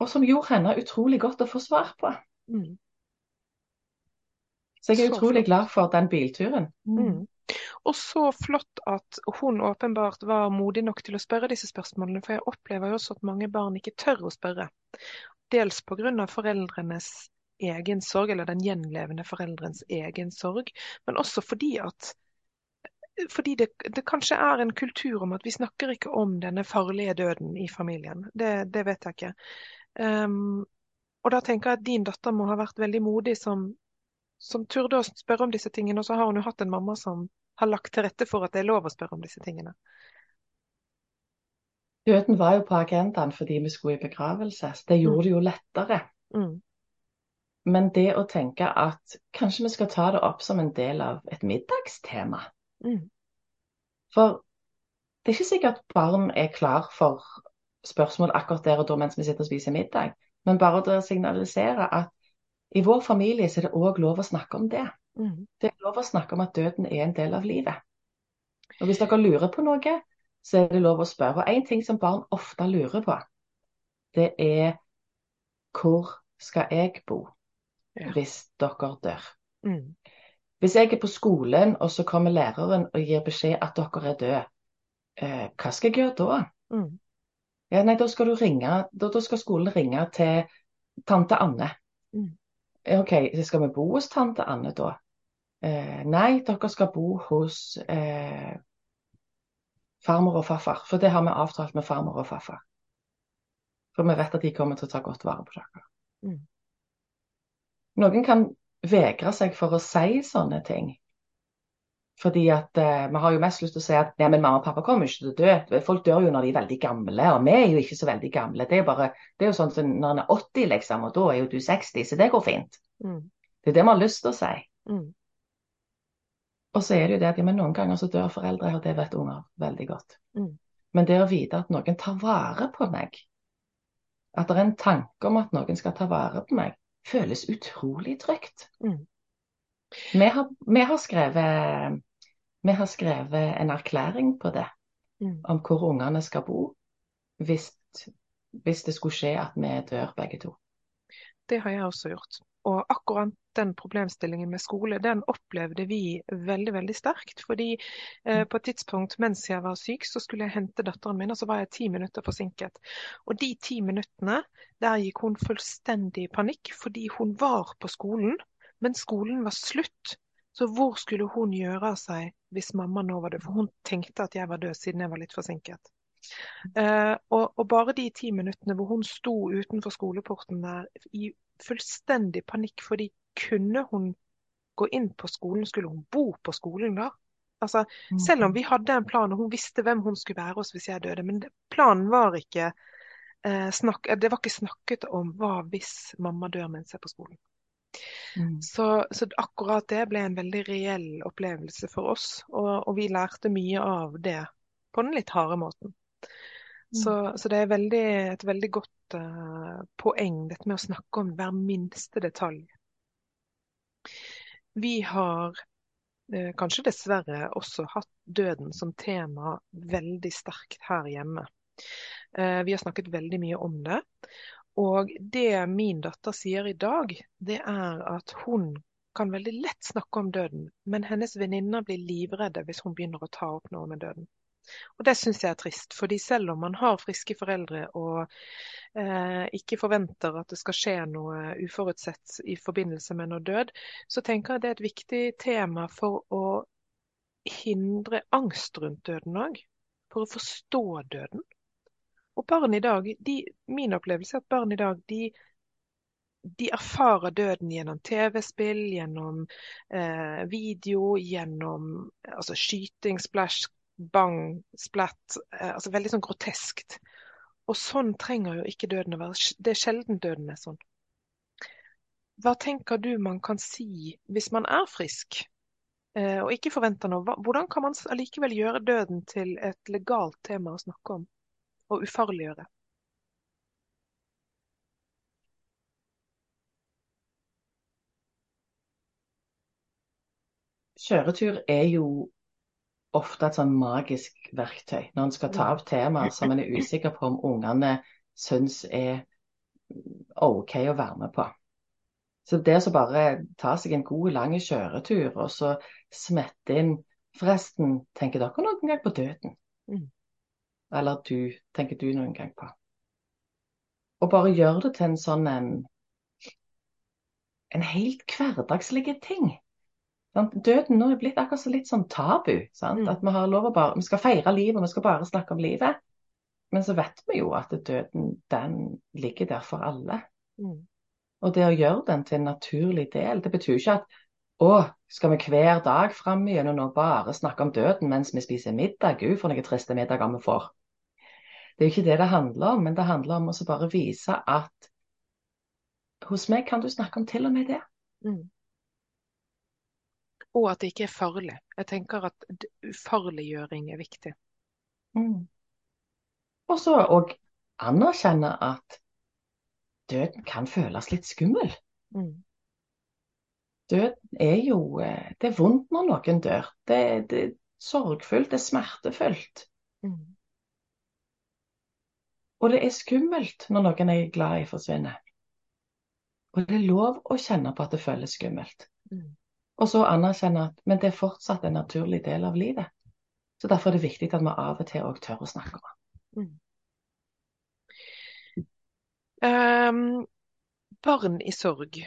Og som gjorde henne utrolig godt å få svar på. Mm. Så jeg er Så utrolig flott. glad for den bilturen. Mm. Og så flott at hun åpenbart var modig nok til å spørre disse spørsmålene, for jeg opplever jo også at mange barn ikke tør å spørre. Dels pga. foreldrenes egen sorg, eller den gjenlevende foreldrens egen sorg, men også fordi at fordi det, det kanskje er en kultur om at vi snakker ikke om denne farlige døden i familien. Det, det vet jeg ikke. Um, og da tenker jeg at din datter må ha vært veldig modig som, som turde å spørre om disse tingene, og så har hun jo hatt en mamma som har lagt til rette for at det er lov å spørre om disse tingene. Døden var jo på agendaen fordi vi skulle i begravelse. så Det gjorde det jo lettere. Mm. Men det å tenke at kanskje vi skal ta det opp som en del av et middagstema. Mm. For det er ikke sikkert barn er klar for spørsmål akkurat der og da mens vi sitter og spiser middag. Men bare å signalisere at i vår familie så er det òg lov å snakke om det. Mm. Det er lov å snakke om at døden er en del av livet. Og hvis dere lurer på noe, så er det lov å spørre. Og en ting som barn ofte lurer på, det er hvor skal jeg bo hvis dere dør? Mm. Hvis jeg er på skolen, og så kommer læreren og gir beskjed at dere er døde, eh, hva skal jeg gjøre da? Mm. Ja, nei, da skal du ringe, da, da skal skolen ringe til tante Anne. Mm. OK, så skal vi bo hos tante Anne da? Eh, nei, dere skal bo hos eh, farmor og farfar, for det har vi avtalt med farmor og farfar. For vi vet at de kommer til å ta godt vare på dere. Mm. Noen kan vegre seg for å si sånne ting. Fordi at eh, vi har jo mest lyst til å si at nei, men mamma og pappa kommer ikke til å dø. Folk dør jo når de er veldig gamle, og vi er jo ikke så veldig gamle. Det er jo bare, det er jo sånn som når en er 80, liksom, og da er jo du 60, så det går fint. Mm. Det er det vi har lyst til å si. Mm. Og så er det jo det at men noen ganger så dør foreldre, og det vet unger veldig godt. Mm. Men det å vite at noen tar vare på meg, at det er en tanke om at noen skal ta vare på meg, føles utrolig trygt. Mm. Vi har, vi har skrevet vi har skrevet en erklæring på det, Mm. om hvor ungene skal bo hvis, hvis det skulle skje at vi dør begge to. Det har jeg også gjort. Og akkurat den problemstillingen med skole, den opplevde vi veldig, veldig sterkt. Fordi eh, på et tidspunkt mens jeg var syk, så skulle jeg hente datteren min, og så var jeg ti minutter forsinket. Og de ti minuttene, der gikk hun fullstendig i panikk, fordi hun var på skolen, men skolen var slutt. Så hvor skulle hun gjøre av seg hvis mamma nå var død? For hun tenkte at jeg var død siden jeg var litt forsinket. Eh, og, og bare de ti minuttene hvor hun sto utenfor skoleporten der i fullstendig panikk, fordi kunne hun gå inn på skolen, skulle hun bo på skolen da? Altså, selv om vi hadde en plan, og hun visste hvem hun skulle være hos hvis jeg døde, men planen var ikke eh, snakk, Det var ikke snakket om hva hvis mamma dør mens jeg er på skolen. Mm. Så, så akkurat det ble en veldig reell opplevelse for oss, og, og vi lærte mye av det på den litt harde måten. Så, så det er veldig, et veldig godt uh, poeng, dette med å snakke om hver minste detalj. Vi har uh, kanskje dessverre også hatt døden som tema veldig sterkt her hjemme. Uh, vi har snakket veldig mye om det. Og det min datter sier i dag, det er at hun kan veldig lett snakke om døden, men hennes venninner blir livredde hvis hun begynner å ta opp noe med døden. Og det syns jeg er trist, fordi selv om man har friske foreldre og eh, ikke forventer at det skal skje noe uforutsett i forbindelse med noe død, så tenker jeg det er et viktig tema for å hindre angst rundt døden òg. For å forstå døden. Og barn i dag, de, min opplevelse er at barn i dag de, de erfarer døden gjennom TV-spill, gjennom eh, video, gjennom altså, skyting, splash, bang, splatt. Eh, altså veldig sånn groteskt. Og sånn trenger jo ikke døden å være. Det er sjelden døden er sånn. Hva tenker du man kan si hvis man er frisk eh, og ikke forventer noe? Hvordan kan man allikevel gjøre døden til et legalt tema å snakke om? Og ufarliggjøre? Kjøretur er jo ofte et sånn magisk verktøy når en skal ta opp temaer som en er usikker på om ungene syns er OK å være med på. Så det å bare ta seg en god, lang kjøretur, og så smette inn Forresten, tenker dere noen gang på døden? Mm. Eller du, tenker du noen gang på? Og bare gjør det til en sånn en, en helt hverdagslig ting. Døden nå er blitt akkurat så litt sånn tabu. Mm. At vi har lov å bare Vi skal feire livet, og vi skal bare snakke om livet. Men så vet vi jo at døden, den ligger der for alle. Mm. Og det å gjøre den til en naturlig del, det betyr ikke at å, skal vi hver dag fram igjennom nå bare snakke om døden mens vi spiser middag? Gud, for noen triste middager vi får. Det er jo ikke det det handler om, men det handler om å bare vise at hos meg kan du snakke om til og med det. Mm. Og at det ikke er farlig. Jeg tenker at ufarliggjøring er viktig. Mm. Og så òg anerkjenne at døden kan føles litt skummel. Mm. Døden er jo eh, Det er vondt når noen dør. Det, det er sorgfullt, det er smertefullt. Mm. Og det er skummelt når noen er glad i forsvinner. Og det er lov å kjenne på at det føles skummelt. Mm. Og så anerkjenne at men det er fortsatt en naturlig del av livet. Så derfor er det viktig at vi av og til òg tør å snakke om det. Mm. Um, barn i sorg.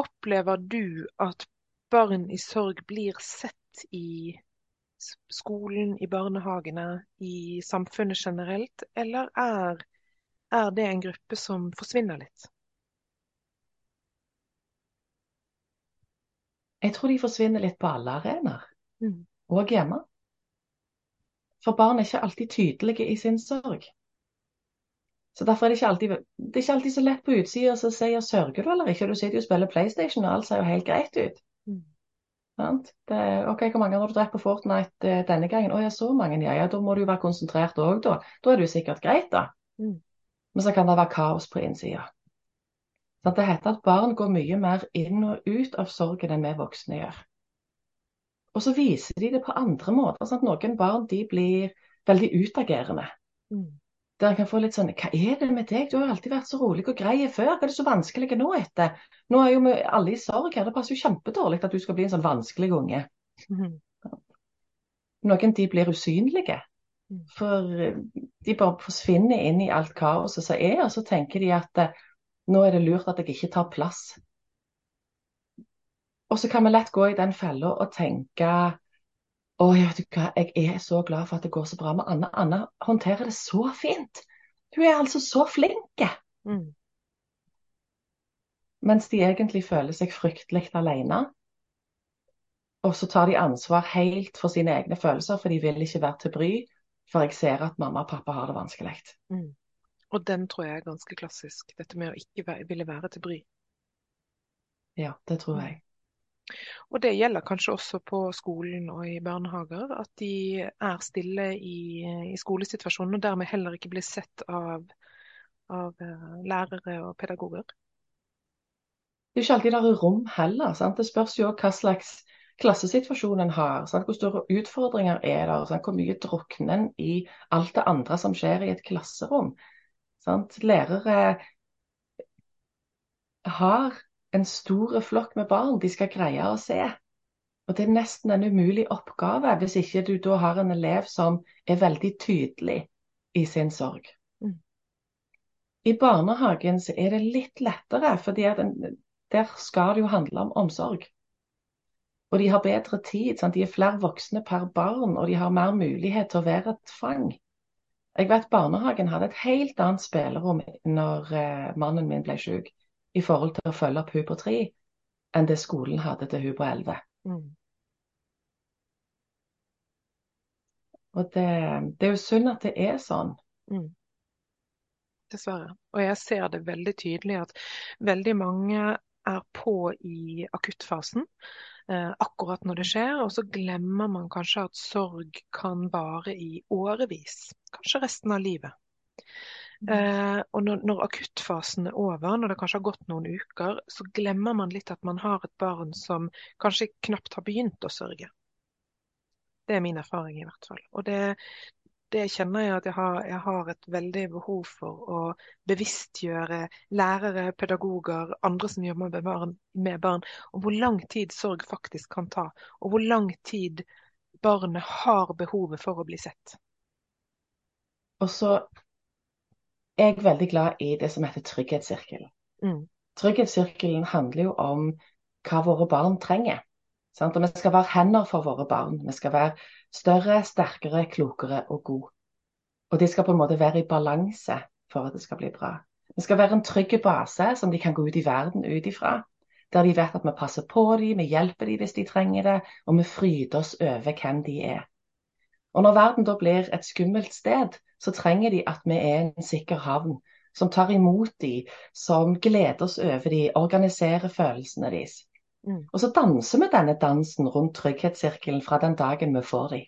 Opplever du at barn i sorg blir sett i skolen, i barnehagene, i samfunnet generelt, eller er, er det en gruppe som forsvinner litt? Jeg tror de forsvinner litt på alle arenaer, mm. og hjemme. For barn er ikke alltid tydelige i sin sorg. Så derfor er det ikke alltid, det er ikke alltid så lett på utsida å si ja, sørger du eller ikke. Du sitter jo og spiller PlayStation, og alt ser jo helt greit ut. Mm. Det, ok, Hvor mange har du drept på Fortnite uh, denne gangen? Å ja, så mange. Ja, ja, da må du jo være konsentrert òg, da. Da er det jo sikkert greit, da. Mm. Men så kan det være kaos på innsida. Sånn, det heter at barn går mye mer inn og ut av sorgen enn vi voksne gjør. Og så viser de det på andre måter. Sånn noen barn de blir veldig utagerende. Mm. Der en kan få litt sånn Hva er det med deg? Du har alltid vært så rolig og grei før. Hva er det så vanskelig nå etter? Nå er jo vi alle i sorg her. Det passer jo kjempedårlig at du skal bli en sånn vanskelig unge. Mm. Noen de blir usynlige. Mm. For eh, de bare forsvinner inn i alt kaoset som er, og så tenker de at eh, nå er det lurt at jeg ikke tar plass. Og så kan vi lett gå i den fella og tenke å, du hva, jeg er så glad for at det går så bra med Anna. Anna håndterer det så fint. Hun er altså så flink. Mm. Mens de egentlig føler seg fryktelig alene. Og så tar de ansvar helt for sine egne følelser, for de vil ikke være til bry. For jeg ser at mamma og pappa har det vanskelig. Mm. Og den tror jeg er ganske klassisk, dette med å ikke ville være til bry. Ja, det tror jeg. Og det gjelder kanskje også på skolen og i barnehager, at de er stille i, i skolesituasjonen og dermed heller ikke blir sett av, av eh, lærere og pedagoger. Det er ikke alltid det er rom heller. Sant? Det spørs jo hva slags klassesituasjon en har. Sant? Hvor store utfordringer er der? Sant? Hvor mye drukner en i alt det andre som skjer i et klasserom? Sant? Lærere har en stor flokk med barn de skal greie å se. Og Det er nesten en umulig oppgave hvis ikke du da har en elev som er veldig tydelig i sin sorg. Mm. I barnehagen så er det litt lettere, fordi der skal det jo handle om omsorg. Og de har bedre tid. Sant? De er flere voksne per barn, og de har mer mulighet til å være et fang. Jeg vet barnehagen hadde et helt annet spillerom når eh, mannen min ble syk i forhold til å følge opp hun på tre, enn det skolen hadde til hun på elleve. Mm. Og det, det, er jo synd at det er sånn. Mm. Dessverre. Og jeg ser det veldig tydelig at veldig mange er på i akuttfasen akkurat når det skjer, og så glemmer man kanskje at sorg kan vare i årevis. Kanskje resten av livet. Eh, og når, når, akuttfasen er over, når det kanskje har gått noen uker, så glemmer man litt at man har et barn som kanskje knapt har begynt å sørge. Det er min erfaring i hvert fall. Og det, det kjenner jeg at jeg har, jeg har et veldig behov for å bevisstgjøre lærere, pedagoger, andre som jobber med barn, med barn, om hvor lang tid sorg faktisk kan ta, og hvor lang tid barnet har behovet for å bli sett. Og så er jeg veldig glad i det som heter trygghetssirkelen. Mm. Trygghetssirkelen handler jo om hva våre barn trenger. Sant? Og vi skal være hender for våre barn. Vi skal være større, sterkere, klokere og god. Og de skal på en måte være i balanse for at det skal bli bra. Det skal være en trygg base som de kan gå ut i verden ut ifra. Der de vet at vi passer på dem, vi hjelper dem hvis de trenger det, og vi fryder oss over hvem de er. Og når verden da blir et skummelt sted, så trenger de at vi er en sikker havn. Som tar imot dem, som gleder oss over dem, organiserer følelsene deres. Mm. Og så danser vi denne dansen rundt trygghetssirkelen fra den dagen vi får dem.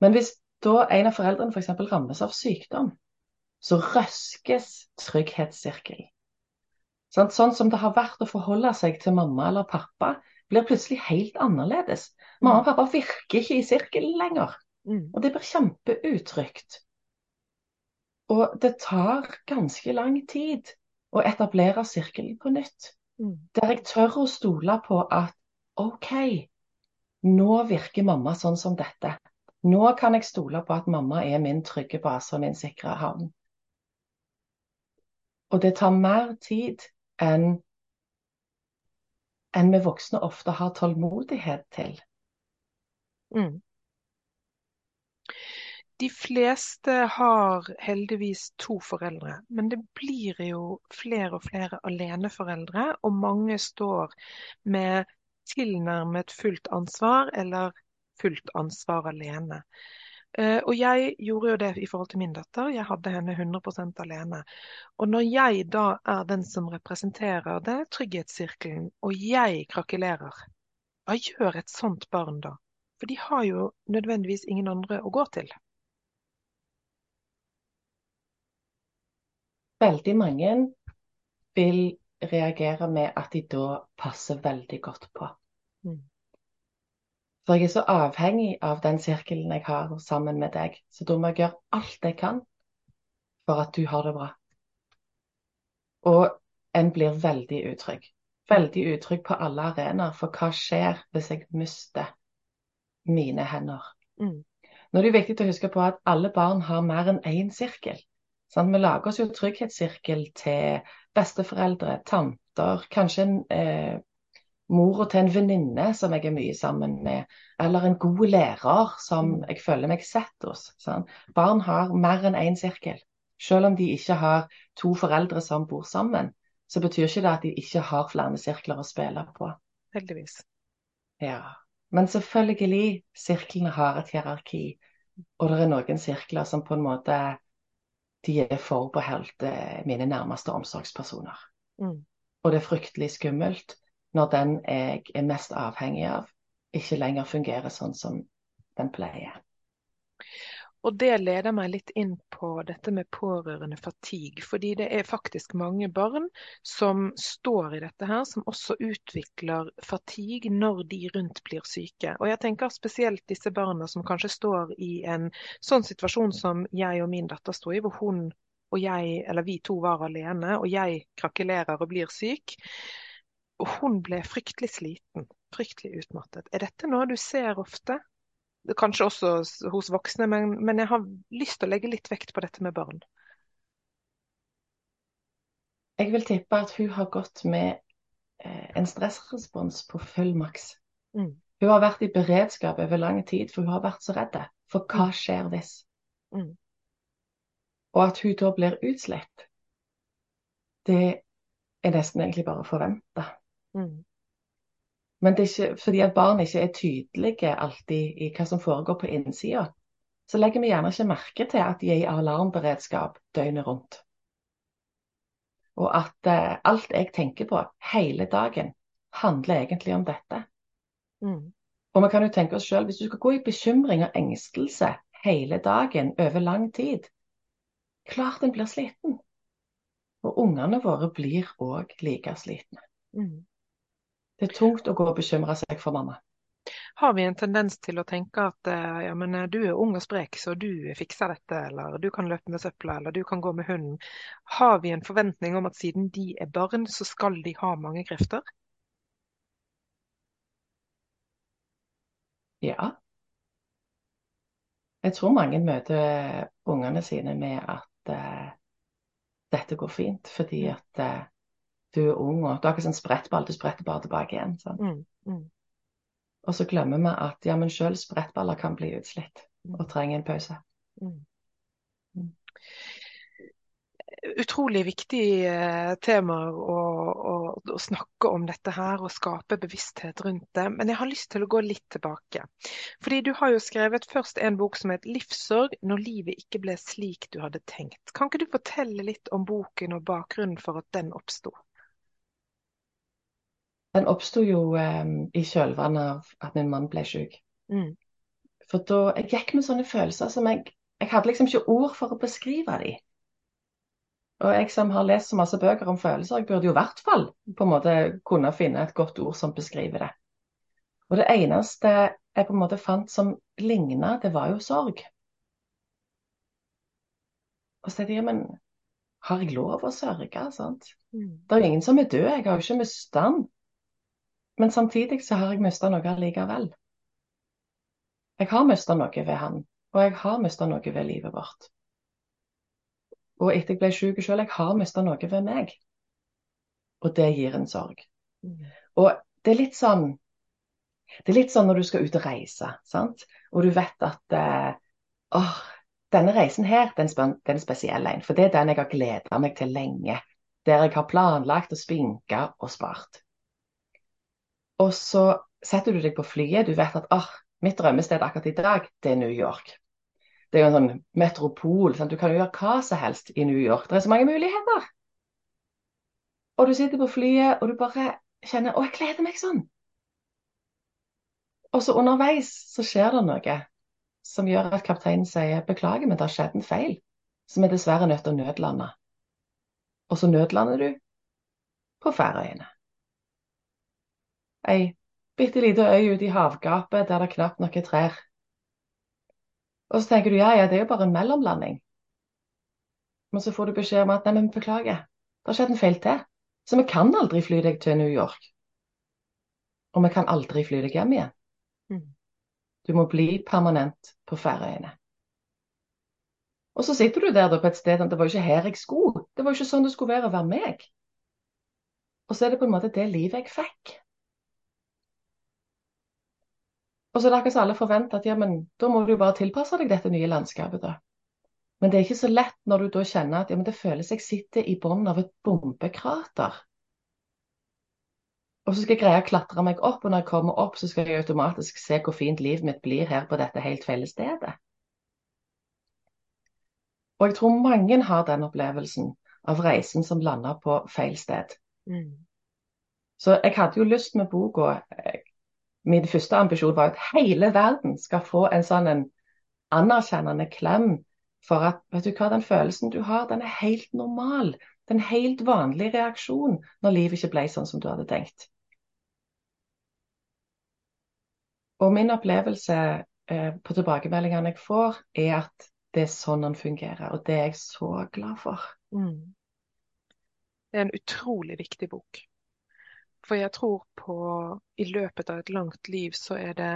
Men hvis da en av foreldrene f.eks. For rammes av sykdom, så røskes trygghetssirkelen. Sånn, sånn som det har vært å forholde seg til mamma eller pappa, blir plutselig helt annerledes. Mamma og pappa virker ikke i sirkelen lenger. Mm. Og det blir kjempeutrygt. Og det tar ganske lang tid å etablere sirkelen på nytt. Der jeg tør å stole på at OK, nå virker mamma sånn som dette. Nå kan jeg stole på at mamma er min trygge base og min sikre havn. Og det tar mer tid enn enn vi voksne ofte har tålmodighet til. Mm. De fleste har heldigvis to foreldre, men det blir jo flere og flere aleneforeldre, og mange står med tilnærmet fullt ansvar eller fullt ansvar alene. Eh, og jeg gjorde jo det i forhold til min datter. Jeg hadde henne 100% alene. Og når jeg da er den som representerer det, trygghetssirkelen, og jeg krakelerer, hva gjør et sånt barn da? For de har jo nødvendigvis ingen andre å gå til. Veldig mange vil reagere med at de da passer veldig godt på. Mm. For jeg er så avhengig av den sirkelen jeg har sammen med deg, så da må jeg gjøre alt jeg kan for at du har det bra. Og en blir veldig utrygg. Veldig utrygg på alle arenaer, for hva skjer hvis jeg mister mine hender? Mm. Nå er det viktig å huske på at alle barn har mer enn én sirkel. Sånn, vi lager oss jo trygghetssirkel til besteforeldre, tanter, kanskje en eh, mora til en venninne som jeg er mye sammen med, eller en god lærer som mm. jeg føler meg sett hos. Sånn. Barn har mer enn én sirkel. Selv om de ikke har to foreldre som bor sammen, så betyr ikke det at de ikke har flere sirkler å spille på. Heldigvis. Ja. Men selvfølgelig, sirklene har et hierarki. Og det er noen sirkler som på en måte de er forbeholdt eh, mine nærmeste omsorgspersoner. Mm. Og det er fryktelig skummelt når den jeg er mest avhengig av, ikke lenger fungerer sånn som den pleier. Og det leder meg litt inn på dette med pårørende fatigue. Fordi det er faktisk mange barn som står i dette her, som også utvikler fatigue når de rundt blir syke. Og jeg tenker spesielt disse barna som kanskje står i en sånn situasjon som jeg og min datter sto i, hvor hun og jeg, eller vi to var alene, og jeg krakelerer og blir syk. Og hun ble fryktelig sliten, fryktelig utmattet. Er dette noe du ser ofte? Kanskje også hos voksne, men, men, jeg har lyst til å legge litt vekt på dette med barn. Jeg vil tippe at hun har gått med eh, en stressrespons på full maks. Mm. Hun har vært i beredskap over lang tid, for hun har vært så redd for hva mm. skjer hvis. Mm. Og at hun da blir utslitt, det er nesten egentlig bare å forvente. Mm. Men det er ikke fordi at barn ikke er tydelige alltid i hva som foregår på innsida, så legger vi gjerne ikke merke til at de er i alarmberedskap døgnet rundt. Og at eh, alt jeg tenker på hele dagen, handler egentlig om dette. Mm. Og vi kan jo tenke oss selv, hvis du skal gå i bekymring og engstelse hele dagen over lang tid, klart en blir sliten. Og ungene våre blir òg like slitne. Mm. Det er tungt å gå og bekymre seg for mamma. har vi en tendens til å tenke at eh, ja, men eh, du er ung og sprek, så du fikser dette, eller du kan løpe med søpla, eller du kan gå med hunden. Har vi en forventning om at siden de er barn, så skal de ha mange krefter? Ja. Jeg tror mange møter ungene sine med at uh, dette går fint, fordi at uh, du er ung og du har ikke sånn sprettball, du spretter bare tilbake igjen. Sånn. Mm, mm. Og så glemmer vi at ja, men selv sprettballer kan bli utslitt mm. og trenger en pause. Mm. Mm. Utrolig viktig eh, tema å, å, å, snakke om dette her og skape bevissthet rundt det. Men jeg har lyst til å gå litt tilbake. Fordi du har jo skrevet først en bok som het 'Livssorg når livet ikke ble slik du hadde tenkt'. Kan ikke du fortelle litt om boken og bakgrunnen for at den oppsto? Den oppsto jo um, i kjølvannet av at min mann ble syk. Mm. For da Jeg gikk med sånne følelser som jeg Jeg hadde liksom ikke ord for å beskrive dem. Og jeg som har lest så masse bøker om følelser, jeg burde jo i hvert fall på en måte kunne finne et godt ord som beskriver det. Og det eneste jeg på en måte fant som ligna, det var jo sorg. Og så tenkte jeg, men har jeg lov å sørge? sant? Mm. Det er jo ingen som er død, jeg har jo ikke mistet han. Men samtidig så har jeg mista noe allikevel. Jeg har mista noe ved han, og jeg har mista noe ved livet vårt. Og etter jeg ble syk sjøl, jeg har mista noe ved meg. Og det gir en sorg. Mm. Og det er litt sånn Det er litt sånn når du skal ut og reise, sant? og du vet at eh, åh, denne reisen her, den, den spesielle spesiell en. For det er den jeg har gleda meg til lenge. Der jeg har planlagt og spinka og spart. Og så setter du deg på flyet. Du vet at ah, mitt drømmested akkurat i dag, det er New York. Det er jo en sånn metropol. Sant? Du kan jo gjøre hva som helst i New York. Det er så mange muligheter. Og du sitter på flyet, og du bare kjenner Å, jeg gleder meg sånn. Og så underveis så skjer det noe som gjør at kapteinen sier beklager, men det har skjedd en feil. Som er dessverre nødt til å nødlande. Og så nødlander du på Færøyene ei bitte lita øy ute i havgapet der det knapt nok er trær. Og så tenker du ja, ja, det er jo bare en mellomlanding. Men så får du beskjed om at nei, men beklager, det har skjedd en feil til. Så vi kan aldri fly deg til New York. Og vi kan aldri fly deg hjem igjen. Mm. Du må bli permanent på Færøyene. Og så sitter du der da på et sted Det var jo ikke her jeg skulle. Det var jo ikke sånn det skulle være å være meg. Og så er det på en måte det livet jeg fikk. Og så er det akkurat som alle forventer at ja, men da må du jo bare tilpasse deg dette nye landskapet, da. Men det er ikke så lett når du da kjenner at ja, men det føles jeg sitter i bunnen av et bombekrater. Og så skal jeg greie å klatre meg opp, og når jeg kommer opp, så skal jeg automatisk se hvor fint livet mitt blir her på dette helt feile stedet. Og jeg tror mange har den opplevelsen av reisen som lander på feil sted. Mm. Så jeg hadde jo lyst med boka min første ambisjon var at hele verden skal få en sånn en anerkjennende klem for at vet du hva, den følelsen du har, den er helt normal. Det er en helt vanlig reaksjon når livet ikke ble sånn som du hadde tenkt. Og min opplevelse eh, på tilbakemeldingene jeg får, er at det er sånn den fungerer. Og det er jeg så glad for. Mm. Det er en utrolig viktig bok. For jeg tror på i løpet av et langt liv så er det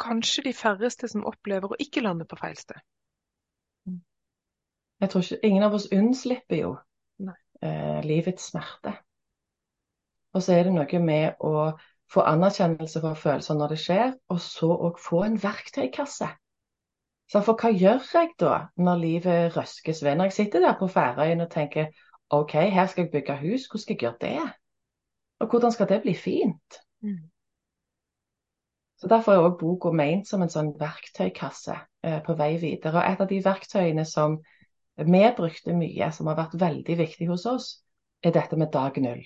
kanskje de færreste som opplever å ikke lande på feil sted. Jeg tror ikke Ingen av oss unnslipper jo eh, livets smerte. Og så er det noe med å få anerkjennelse for følelser når det skjer, og så òg få en verktøykasse. Så for hva gjør jeg da når livet røskes ved? Når jeg sitter der på Færøyene og tenker OK, her skal jeg bygge hus, hvordan skal jeg gjøre det? Og hvordan skal det bli fint? Mm. Så Derfor er også boka ment som en sånn verktøykasse eh, på vei videre. Og Et av de verktøyene som vi brukte mye, som har vært veldig viktig hos oss, er dette med dag null.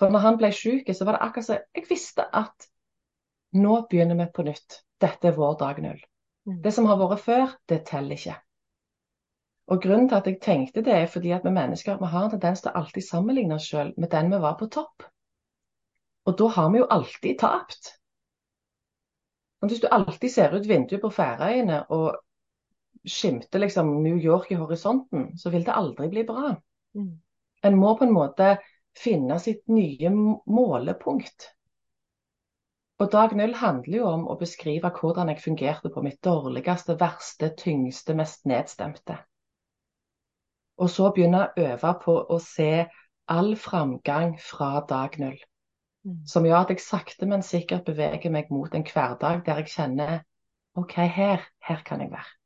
For når han ble syk, så var det akkurat som jeg visste at nå begynner vi på nytt. Dette er vår dag null. Mm. Det som har vært før, det teller ikke. Og Grunnen til at jeg tenkte det, er fordi at vi mennesker vi har en tendens til å alltid sammenligne oss selv med den vi var på topp. Og da har vi jo alltid tapt. Hvis du alltid ser ut vinduet på Færøyene og skimter liksom New York i horisonten, så vil det aldri bli bra. Mm. En må på en måte finne sitt nye målepunkt. Og dag null handler jo om å beskrive hvordan jeg fungerte på mitt dårligste, verste, tyngste, mest nedstemte. Og så begynne å øve på å se all framgang fra dag null. Mm. Som gjør at jeg sakte, men sikkert beveger meg mot en hverdag der jeg kjenner OK, her, her kan jeg være.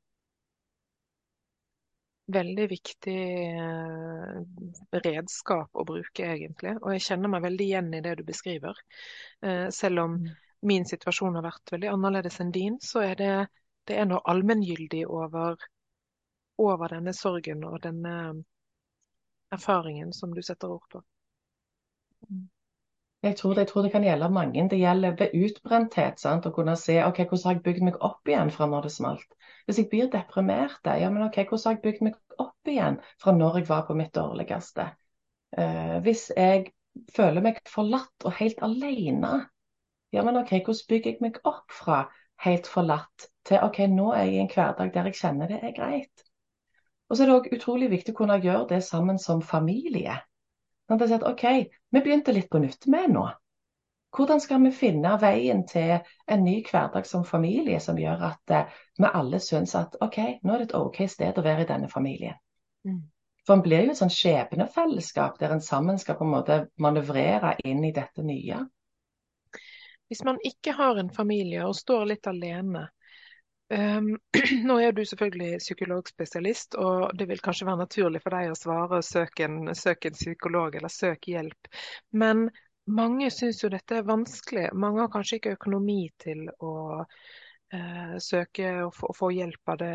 Veldig viktig eh, redskap å bruke, egentlig. Og jeg kjenner meg veldig igjen i det du beskriver. Eh, selv om mm min situasjon har vært veldig annerledes enn din, så er det, det er noe allmenngyldig over, over, denne sorgen og denne erfaringen som du setter ord på. Jeg tror, det, jeg tror, det, kan gjelde mange. Det gjelder ved utbrenthet. Sant? Å kunne se ok, hvordan har jeg bygd meg opp igjen fra når det smalt. Hvis jeg blir deprimert, ja, men ok, hvordan har jeg bygd meg opp igjen fra når jeg var på mitt dårligste? Uh, hvis jeg føler meg forlatt og helt alene, ja, men OK, hvordan bygger jeg meg opp fra helt forlatt til OK, nå er jeg i en hverdag der jeg kjenner det er greit. Og så er det òg utrolig viktig å kunne gjøre det sammen som familie. Sånn at at, OK, vi begynte litt på nytt med nå. Hvordan skal vi finne veien til en ny hverdag som familie som gjør at uh, vi alle syns at OK, nå er det et OK sted å være i denne familien. Mm. For en blir jo et sånn skjebnefellesskap der en sammen skal på en måte manøvrere inn i dette nye. Hvis man ikke har en familie og står litt alene Nå er du selvfølgelig psykologspesialist, og det vil kanskje være naturlig for deg å svare og søke en, søk en psykolog eller søke hjelp. Men mange syns jo dette er vanskelig. Mange har kanskje ikke økonomi til å uh, søke og få, hjelp av, det,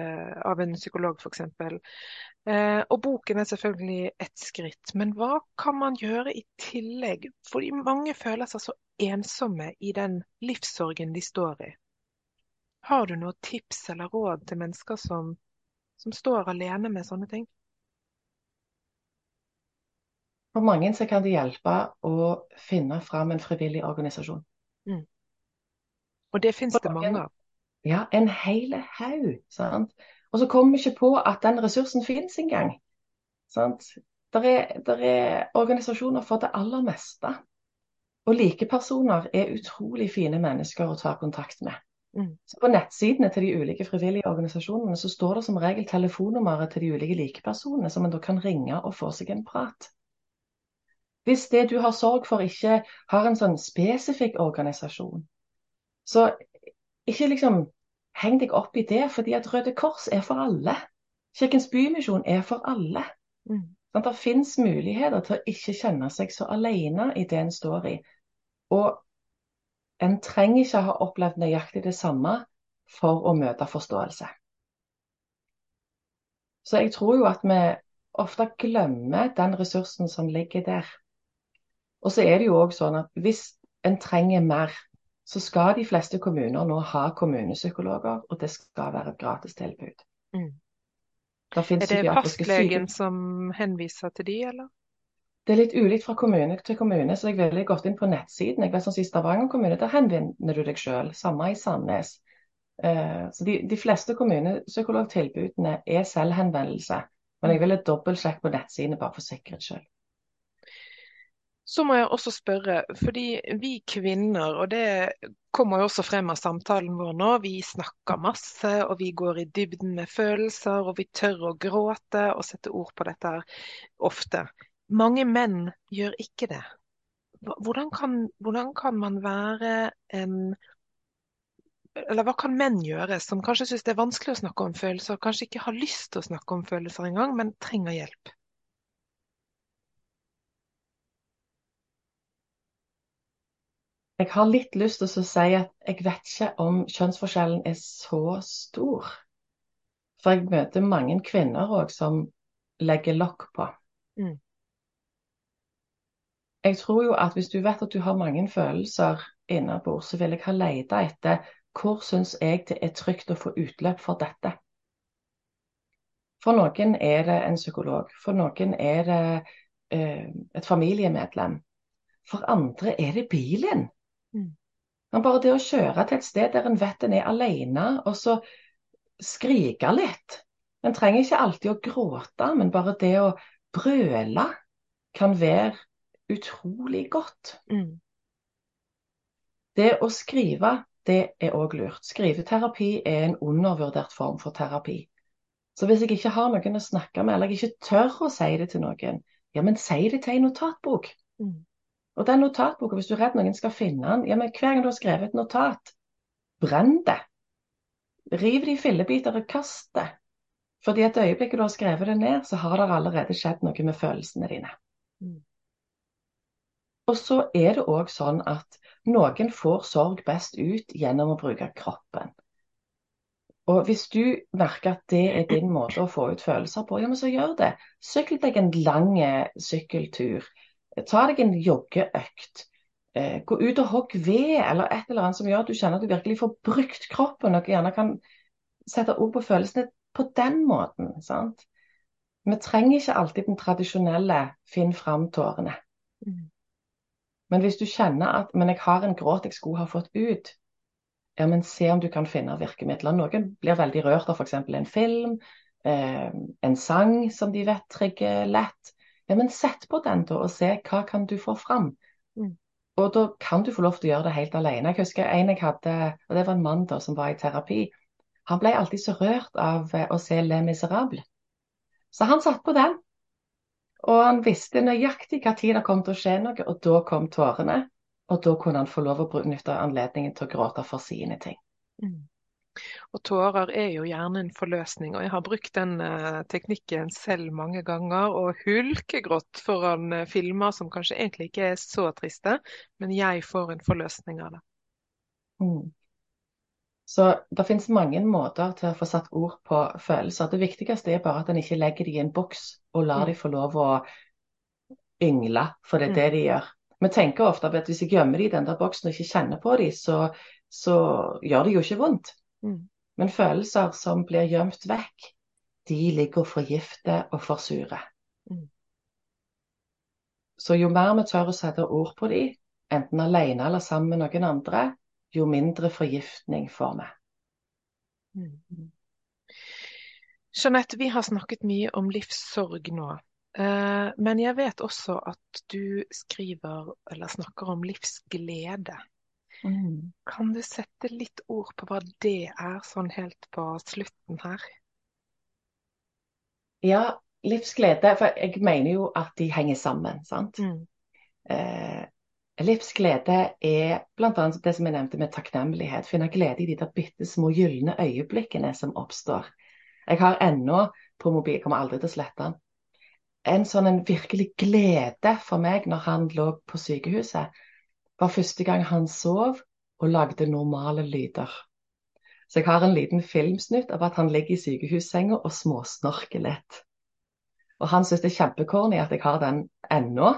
av en psykolog, f.eks. Uh, og boken er selvfølgelig ett skritt. Men hva kan man gjøre i tillegg? Fordi mange føler seg så ensomme i den livssorgen de står i. Har du noen tips eller råd til mennesker som, som står alene med sånne ting? For mange så kan det hjelpe å finne fram en frivillig organisasjon. Mm. Og det finnes det mange av? Ja, en hel haug. Og så kommer vi ikke på at den ressursen finnes engang. Det er, der er organisasjoner for det aller meste. Og likepersoner er utrolig fine mennesker å ta kontakt med. Mm. Så På nettsidene til de ulike frivillige organisasjonene så står det som regel telefonnummeret til de ulike likepersonene, som en da kan ringe og få seg en prat. Hvis det du har sorg for ikke har en sånn spesifikk organisasjon, så ikke liksom heng deg opp i det, fordi at Røde Kors er for alle. Kirkens Bymisjon er for alle. Mm. Sånn, det finnes muligheter til å ikke kjenne seg så alene i det en står i. Og en trenger ikke ha opplevd nøyaktig det samme for å møte forståelse. Så jeg tror jo at vi ofte glemmer den ressursen som ligger der. Og så er det jo òg sånn at hvis en trenger mer, så skal de fleste kommuner nå ha kommunepsykologer, og det skal være et gratistilbud. Mm. Er det fastlegen som henviser til de, eller? Det er litt ulikt fra kommune til kommune, så jeg ville gått inn på nettsiden. Jeg vet sånn I Stavanger kommune der henvender du deg selv, samme i Sandnes. Uh, så de, de, fleste kommunepsykologtilbudene er selvhenvendelse. Men jeg ville dobbeltsjekke på nettsidene bare for sikkerhets skyld. Så må jeg også spørre, fordi vi kvinner, og det kommer jo også frem av samtalen vår nå, vi snakker masse og vi går i dybden med følelser og vi tør å gråte og sette ord på dette ofte. Mange menn gjør ikke det. Hvordan kan, hvordan kan man være en Eller hva kan menn gjøre som kanskje syns det er vanskelig å snakke om følelser, kanskje ikke har lyst til å snakke om følelser engang, men trenger hjelp? Jeg har litt lyst til å si at jeg vet ikke om kjønnsforskjellen er så stor. For jeg møter mange kvinner òg som legger lokk på. Mm jeg tror jo at hvis du vet at du har mange følelser innabords, så vil jeg ha leita etter hvor syns jeg det er trygt å få utløp for dette. For noen er det en psykolog, for noen er det eh, et familiemedlem. For andre er det bilen. Mm. Men bare det å kjøre til et sted der en vet en er alene, og så skrike litt. En trenger ikke alltid å gråte, men bare det å brøle kan være utrolig godt. Mm. Det å skrive, det er òg lurt. Skriveterapi er en undervurdert form for terapi. Så hvis jeg ikke har noen å snakke med, eller jeg ikke tør å si det til noen, ja, men si det til en notatbok. Mm. Og den notatboka, hvis du er redd noen skal finne den, ja, men hver gang du har skrevet et notat, brenn det. Riv det i fillebiter og kast det. Fordi et øyeblikk du har skrevet det ned, så har det allerede skjedd noe med følelsene dine. Mm. Og så er det òg sånn at noen får sorg best ut gjennom å bruke kroppen. Og hvis du merker at det er din måte å få ut følelser på, ja, men så gjør det. Sykkel deg en lang eh, sykkeltur. Ta deg en joggeøkt. Eh, gå ut og hogg ved, eller et eller annet som gjør at du kjenner at du virkelig får brukt kroppen, og gjerne kan sette ord på følelsene på den måten. sant? Vi trenger ikke alltid den tradisjonelle 'finn fram tårene'. Men hvis du kjenner at 'men jeg har en gråt jeg skulle ha fått ut', ja, men se om du kan finne virkemidler. Noen blir veldig rørt av f.eks. en film, eh, en sang som de vet trigger lett. Ja, men sett på den da, og se hva kan du få fram. Mm. Og da kan du få lov til å gjøre det helt alene. Jeg husker en jeg hadde, og det var en mann da som var i terapi. Han ble alltid så rørt av eh, å se Le Miserable. Så han satt på den. Og han visste nøyaktig hva tid det kom til å skje noe, og da kom tårene. Og da kunne han få lov å benytte anledningen til å gråte for sine ting. Mm. Og tårer er jo gjerne en forløsning, og jeg har brukt den uh, teknikken selv mange ganger. Og hulkegrått foran uh, filmer som kanskje egentlig ikke er så triste, men jeg får en forløsning av det. Mm. Så det finnes mange måter til å få satt ord på følelser. Det viktigste er bare at en ikke legger dem i en boks og lar mm. dem få lov å yngle, for det er mm. det de gjør. Vi tenker ofte at hvis jeg gjemmer dem i den der boksen og ikke kjenner på dem, så, så, gjør det jo ikke vondt. Mm. Men følelser som blir gjemt vekk, de ligger og forgifter og forsurer. Mm. Så jo mer vi tør å sette ord på dem, enten alene eller sammen med noen andre, jo mindre forgiftning får vi. Mm. Jeanette, vi har snakket mye om livssorg nå. Eh, men jeg vet også at du skriver eller snakker om livsglede. Mm. Kan du sette litt ord på hva det er, sånn helt på slutten her? Ja, livsglede. For jeg mener jo at de henger sammen, sant. Mm. Eh, livsglede er bl.a. det som jeg nevnte med takknemlighet. Finne glede i de der bitte små gylne øyeblikkene som oppstår. Jeg har ennå på mobil, kommer aldri til å slette den en sånn en virkelig glede for meg når han lå på sykehuset, var første gang han sov og lagde normale lyder. Så jeg har en liten filmsnutt av at han ligger i sykehussenga og småsnorker litt. Og han syns det er kjempekorny at jeg har den ennå,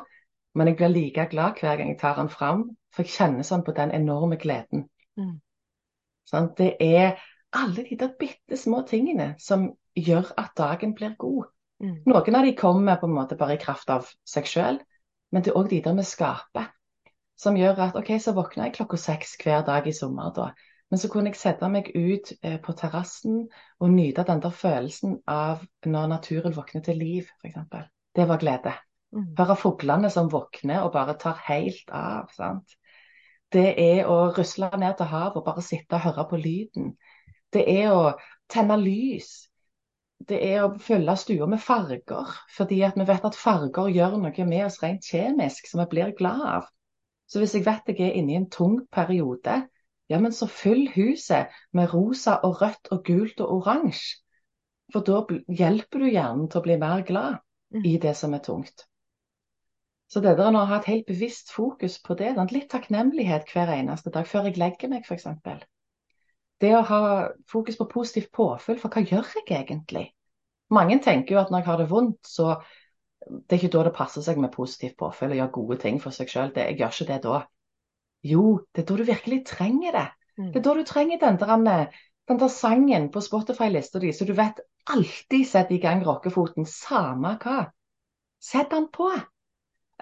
men jeg blir like glad hver gang jeg tar den fram, for jeg kjenner sånn på den enorme gleden. Mm. Sånn, det er alle de der bitte små tingene som gjør at dagen blir god. Mm. Noen av de kommer på en måte bare i kraft av seg sjøl, men det er òg de der vi skaper. Som gjør at OK, så våkner jeg klokka seks hver dag i sommer, da. Men så kunne jeg sette meg ut eh, på terrassen og nyte den der følelsen av når naturen våkner til liv, f.eks. Det var glede. Mm. Høre fuglene som våkner og bare tar helt av. sant? Det er å rusle ned til havet og bare sitte og høre på lyden. Det er å tenne lys det er å fylle stua med farger. Fordi vi vet at farger gjør noe med oss rent kjemisk som vi blir glad av. Så hvis jeg vet jeg er inne i en tung periode, ja, men så fyll huset med rosa og rødt og gult og oransje. For da hjelper du hjernen til å bli mer glad mm. i det som er tungt. Så det der å ha et helt bevisst fokus på det, litt takknemlighet hver eneste dag før jeg legger meg, f.eks. Det å ha fokus på positivt påfyll, for hva gjør jeg egentlig? Mange tenker jo at når jeg har det vondt, så det er ikke da det passer seg med positivt påfyll og gjøre gode ting for seg sjøl. Jeg gjør ikke det da. Jo, det er da du virkelig trenger det. Mm. Det er da du trenger den der, den der sangen på Spotify-lista di, så du vet alltid setter i gang rockefoten, samme hva. Sett den på.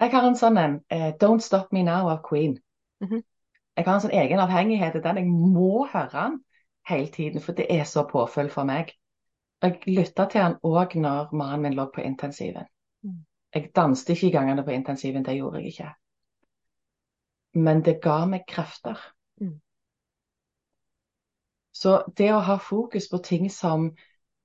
Jeg har en sånn en uh, Don't Stop Me Now av Queen. Mhm. Jeg har en sånn egen avhengighet til den. Jeg må høre den hele tiden, for det er så påfyll for meg. Jeg lytta til den òg når mannen min lå på intensiven. Mm. Jeg danste ikke i gangene på intensiven, det gjorde jeg ikke. Men det ga meg krefter. Mm. Så det å ha fokus på ting som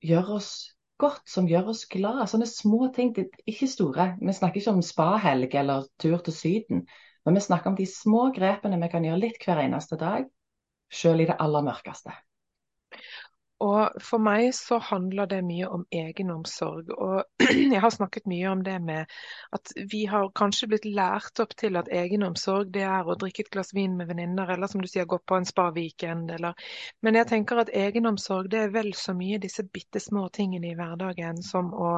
gjør oss godt, som gjør oss glad, sånne små ting, ikke store. Vi snakker ikke om spahelg eller tur til Syden, men vi snakker om de små grepene vi kan gjøre litt hver eneste dag, selv i det aller mørkeste. Og for meg så handler det mye om egenomsorg. Og jeg har snakket mye om det med at vi har kanskje blitt lært opp til at egenomsorg det er å drikke et glass vin med venninner, eller som du sier, gå på en spa-weekend, eller Men jeg tenker at egenomsorg det er vel så mye disse bitte små tingene i hverdagen som å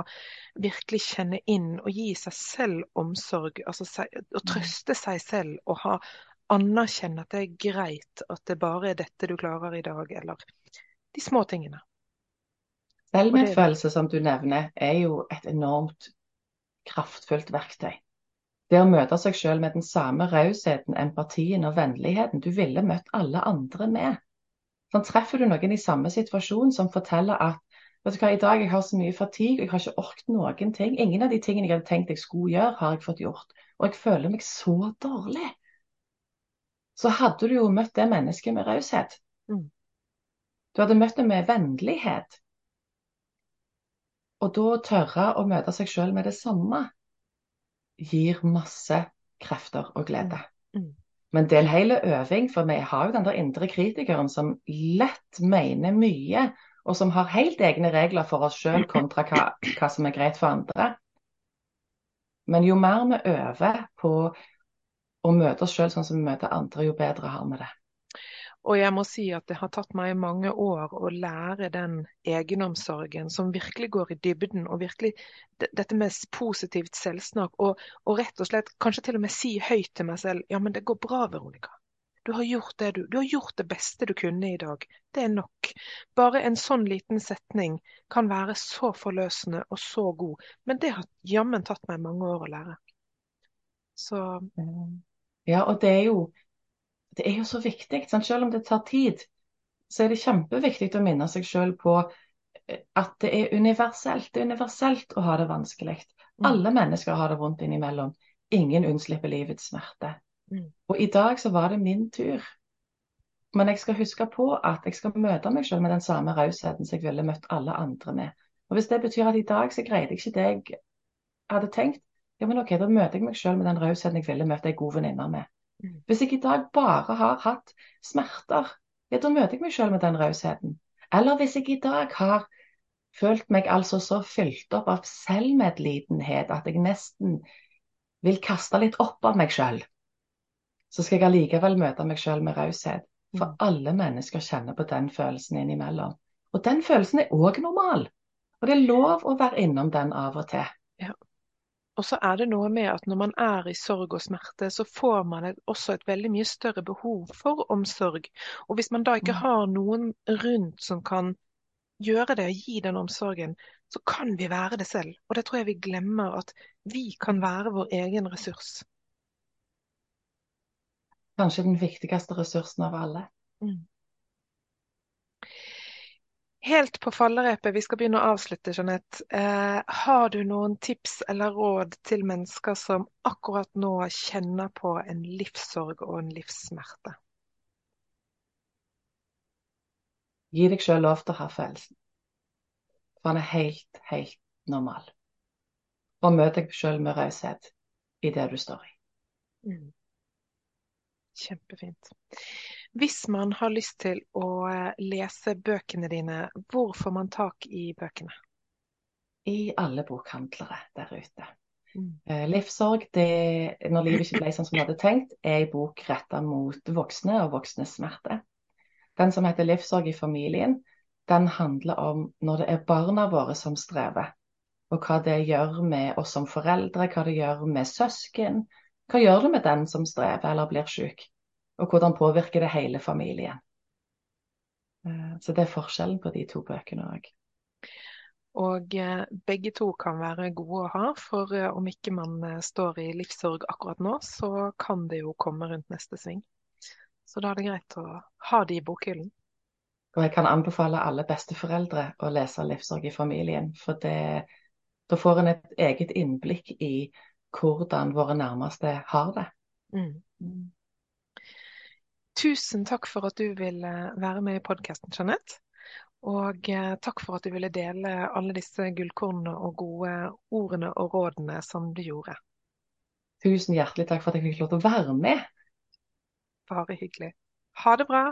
virkelig kjenne inn og gi seg selv omsorg. Altså å trøste seg selv og ha anerkjenne at det er greit at det bare er dette du klarer i dag, eller de små tingene. Selvmedfølelse, som du nevner, er jo et enormt kraftfullt verktøy. Det å møte seg selv med den samme rausheten, empatien og vennligheten du ville møtt alle andre med. Sånn treffer du noen i samme situasjon som forteller at vet du hva, i dag jeg har så mye fatigue, jeg har ikke orket noen ting. Ingen av de tingene jeg hadde tenkt jeg skulle gjøre, har jeg fått gjort. Og jeg føler meg så dårlig. Så hadde du jo møtt det mennesket med raushet. Mm. Du hadde møtt dem med vennlighet. Og da tørre å møte seg sjøl med det samme gir masse krefter og glede. Mm. Men det er en hel øving, for vi har jo den der indre kritikeren som lett mener mye, og som har helt egne regler for oss sjøl kontra hva, hva som er greit for andre. Men jo mer vi øver på å møte oss sjøl sånn som vi møter andre, jo bedre har vi det. Og jeg må si at det har tatt meg mange år å lære den egenomsorgen som virkelig går i dybden, og virkelig dette med positivt selvsnakk, og, og, rett og slett kanskje til og med si høyt til meg selv ja, men det går bra, Veronica. Du har gjort det du, du har gjort det beste du kunne i dag. Det er nok. Bare en sånn liten setning kan være så forløsende og så god, men det har jammen tatt meg mange år å lære. Så Ja, og det er jo det er jo så viktig. Sant? Selv om det tar tid, så er det kjempeviktig å minne seg selv på eh, at det er universelt. Det er universelt å ha det vanskelig. Mm. Alle mennesker har det vondt innimellom. Ingen unnslipper livets smerte. Mm. Og i dag så var det min tur. Men jeg skal huske på at jeg skal møte meg selv med den samme rausheten som jeg ville møtt alle andre med. Og Hvis det betyr at i dag så greide jeg ikke det jeg hadde tenkt, ja, men ok, da møter jeg meg selv med den rausheten jeg ville møtt ei god venninne med. Hvis jeg i dag bare har hatt smerter, ja, da møter jeg meg selv med den rausheten. Eller hvis jeg i dag har følt meg altså så fylt opp av selvmedlidenhet at jeg nesten vil kaste litt opp av meg selv, så skal jeg allikevel møte meg selv med raushet. For mm. alle mennesker kjenner på den følelsen innimellom. Og den følelsen er òg normal. Og det er lov å være innom den av og til. Og så er det noe med at når man er i sorg og smerte, så får man et, også et veldig mye større behov for omsorg. Og hvis man da ikke mm. har noen rundt som kan gjøre det og gi den omsorgen, så kan vi være det selv. Og det tror jeg vi glemmer, at vi kan være vår egen ressurs. Kanskje den viktigste ressursen av alle. Mm. Helt på fallerepet, vi skal begynne å avslutte, Jeanette. Eh, har du noen tips eller råd til mennesker som akkurat nå kjenner på en livssorg og en livssmerte? Gi deg sjøl lov til å ha følelsen. For den er helt, helt normal. Og møt deg sjøl med raushet i det du står i. Mm. Kjempefint. Hvis man har lyst til å eh, lese bøkene dine, hvor får man tak i bøkene? I alle bokhandlere der ute. Mm. Eh, livssorg, det, når livet ikke ble sånn som vi hadde tenkt, er en bok retta mot voksne og voksnes smerte. Den som heter 'Livssorg i familien', den handler om når det er barna våre som strever. Og hva det gjør med oss som foreldre, hva det gjør med søsken. Hva gjør det med den som strever eller blir syk? og hvordan påvirker det hele familien. Eh, så det er forskjellen på de to bøkene òg. Og eh, begge to kan være gode å ha, for eh, om ikke man står i livssorg akkurat nå, så kan det jo komme rundt neste sving. Så da er det greit å ha de i bokhyllen. Og jeg kan anbefale alle besteforeldre å lese 'Livssorg i familien', for det, da får en et eget innblikk i hvordan våre nærmeste har det. Mm. Tusen takk for at du ville være med i podkasten, Jeanette. Og eh, takk for at du ville dele alle disse gullkornene og gode ordene og rådene som du gjorde. Tusen hjertelig takk for at jeg fikk lov til å være med. Bare hyggelig. Ha det bra.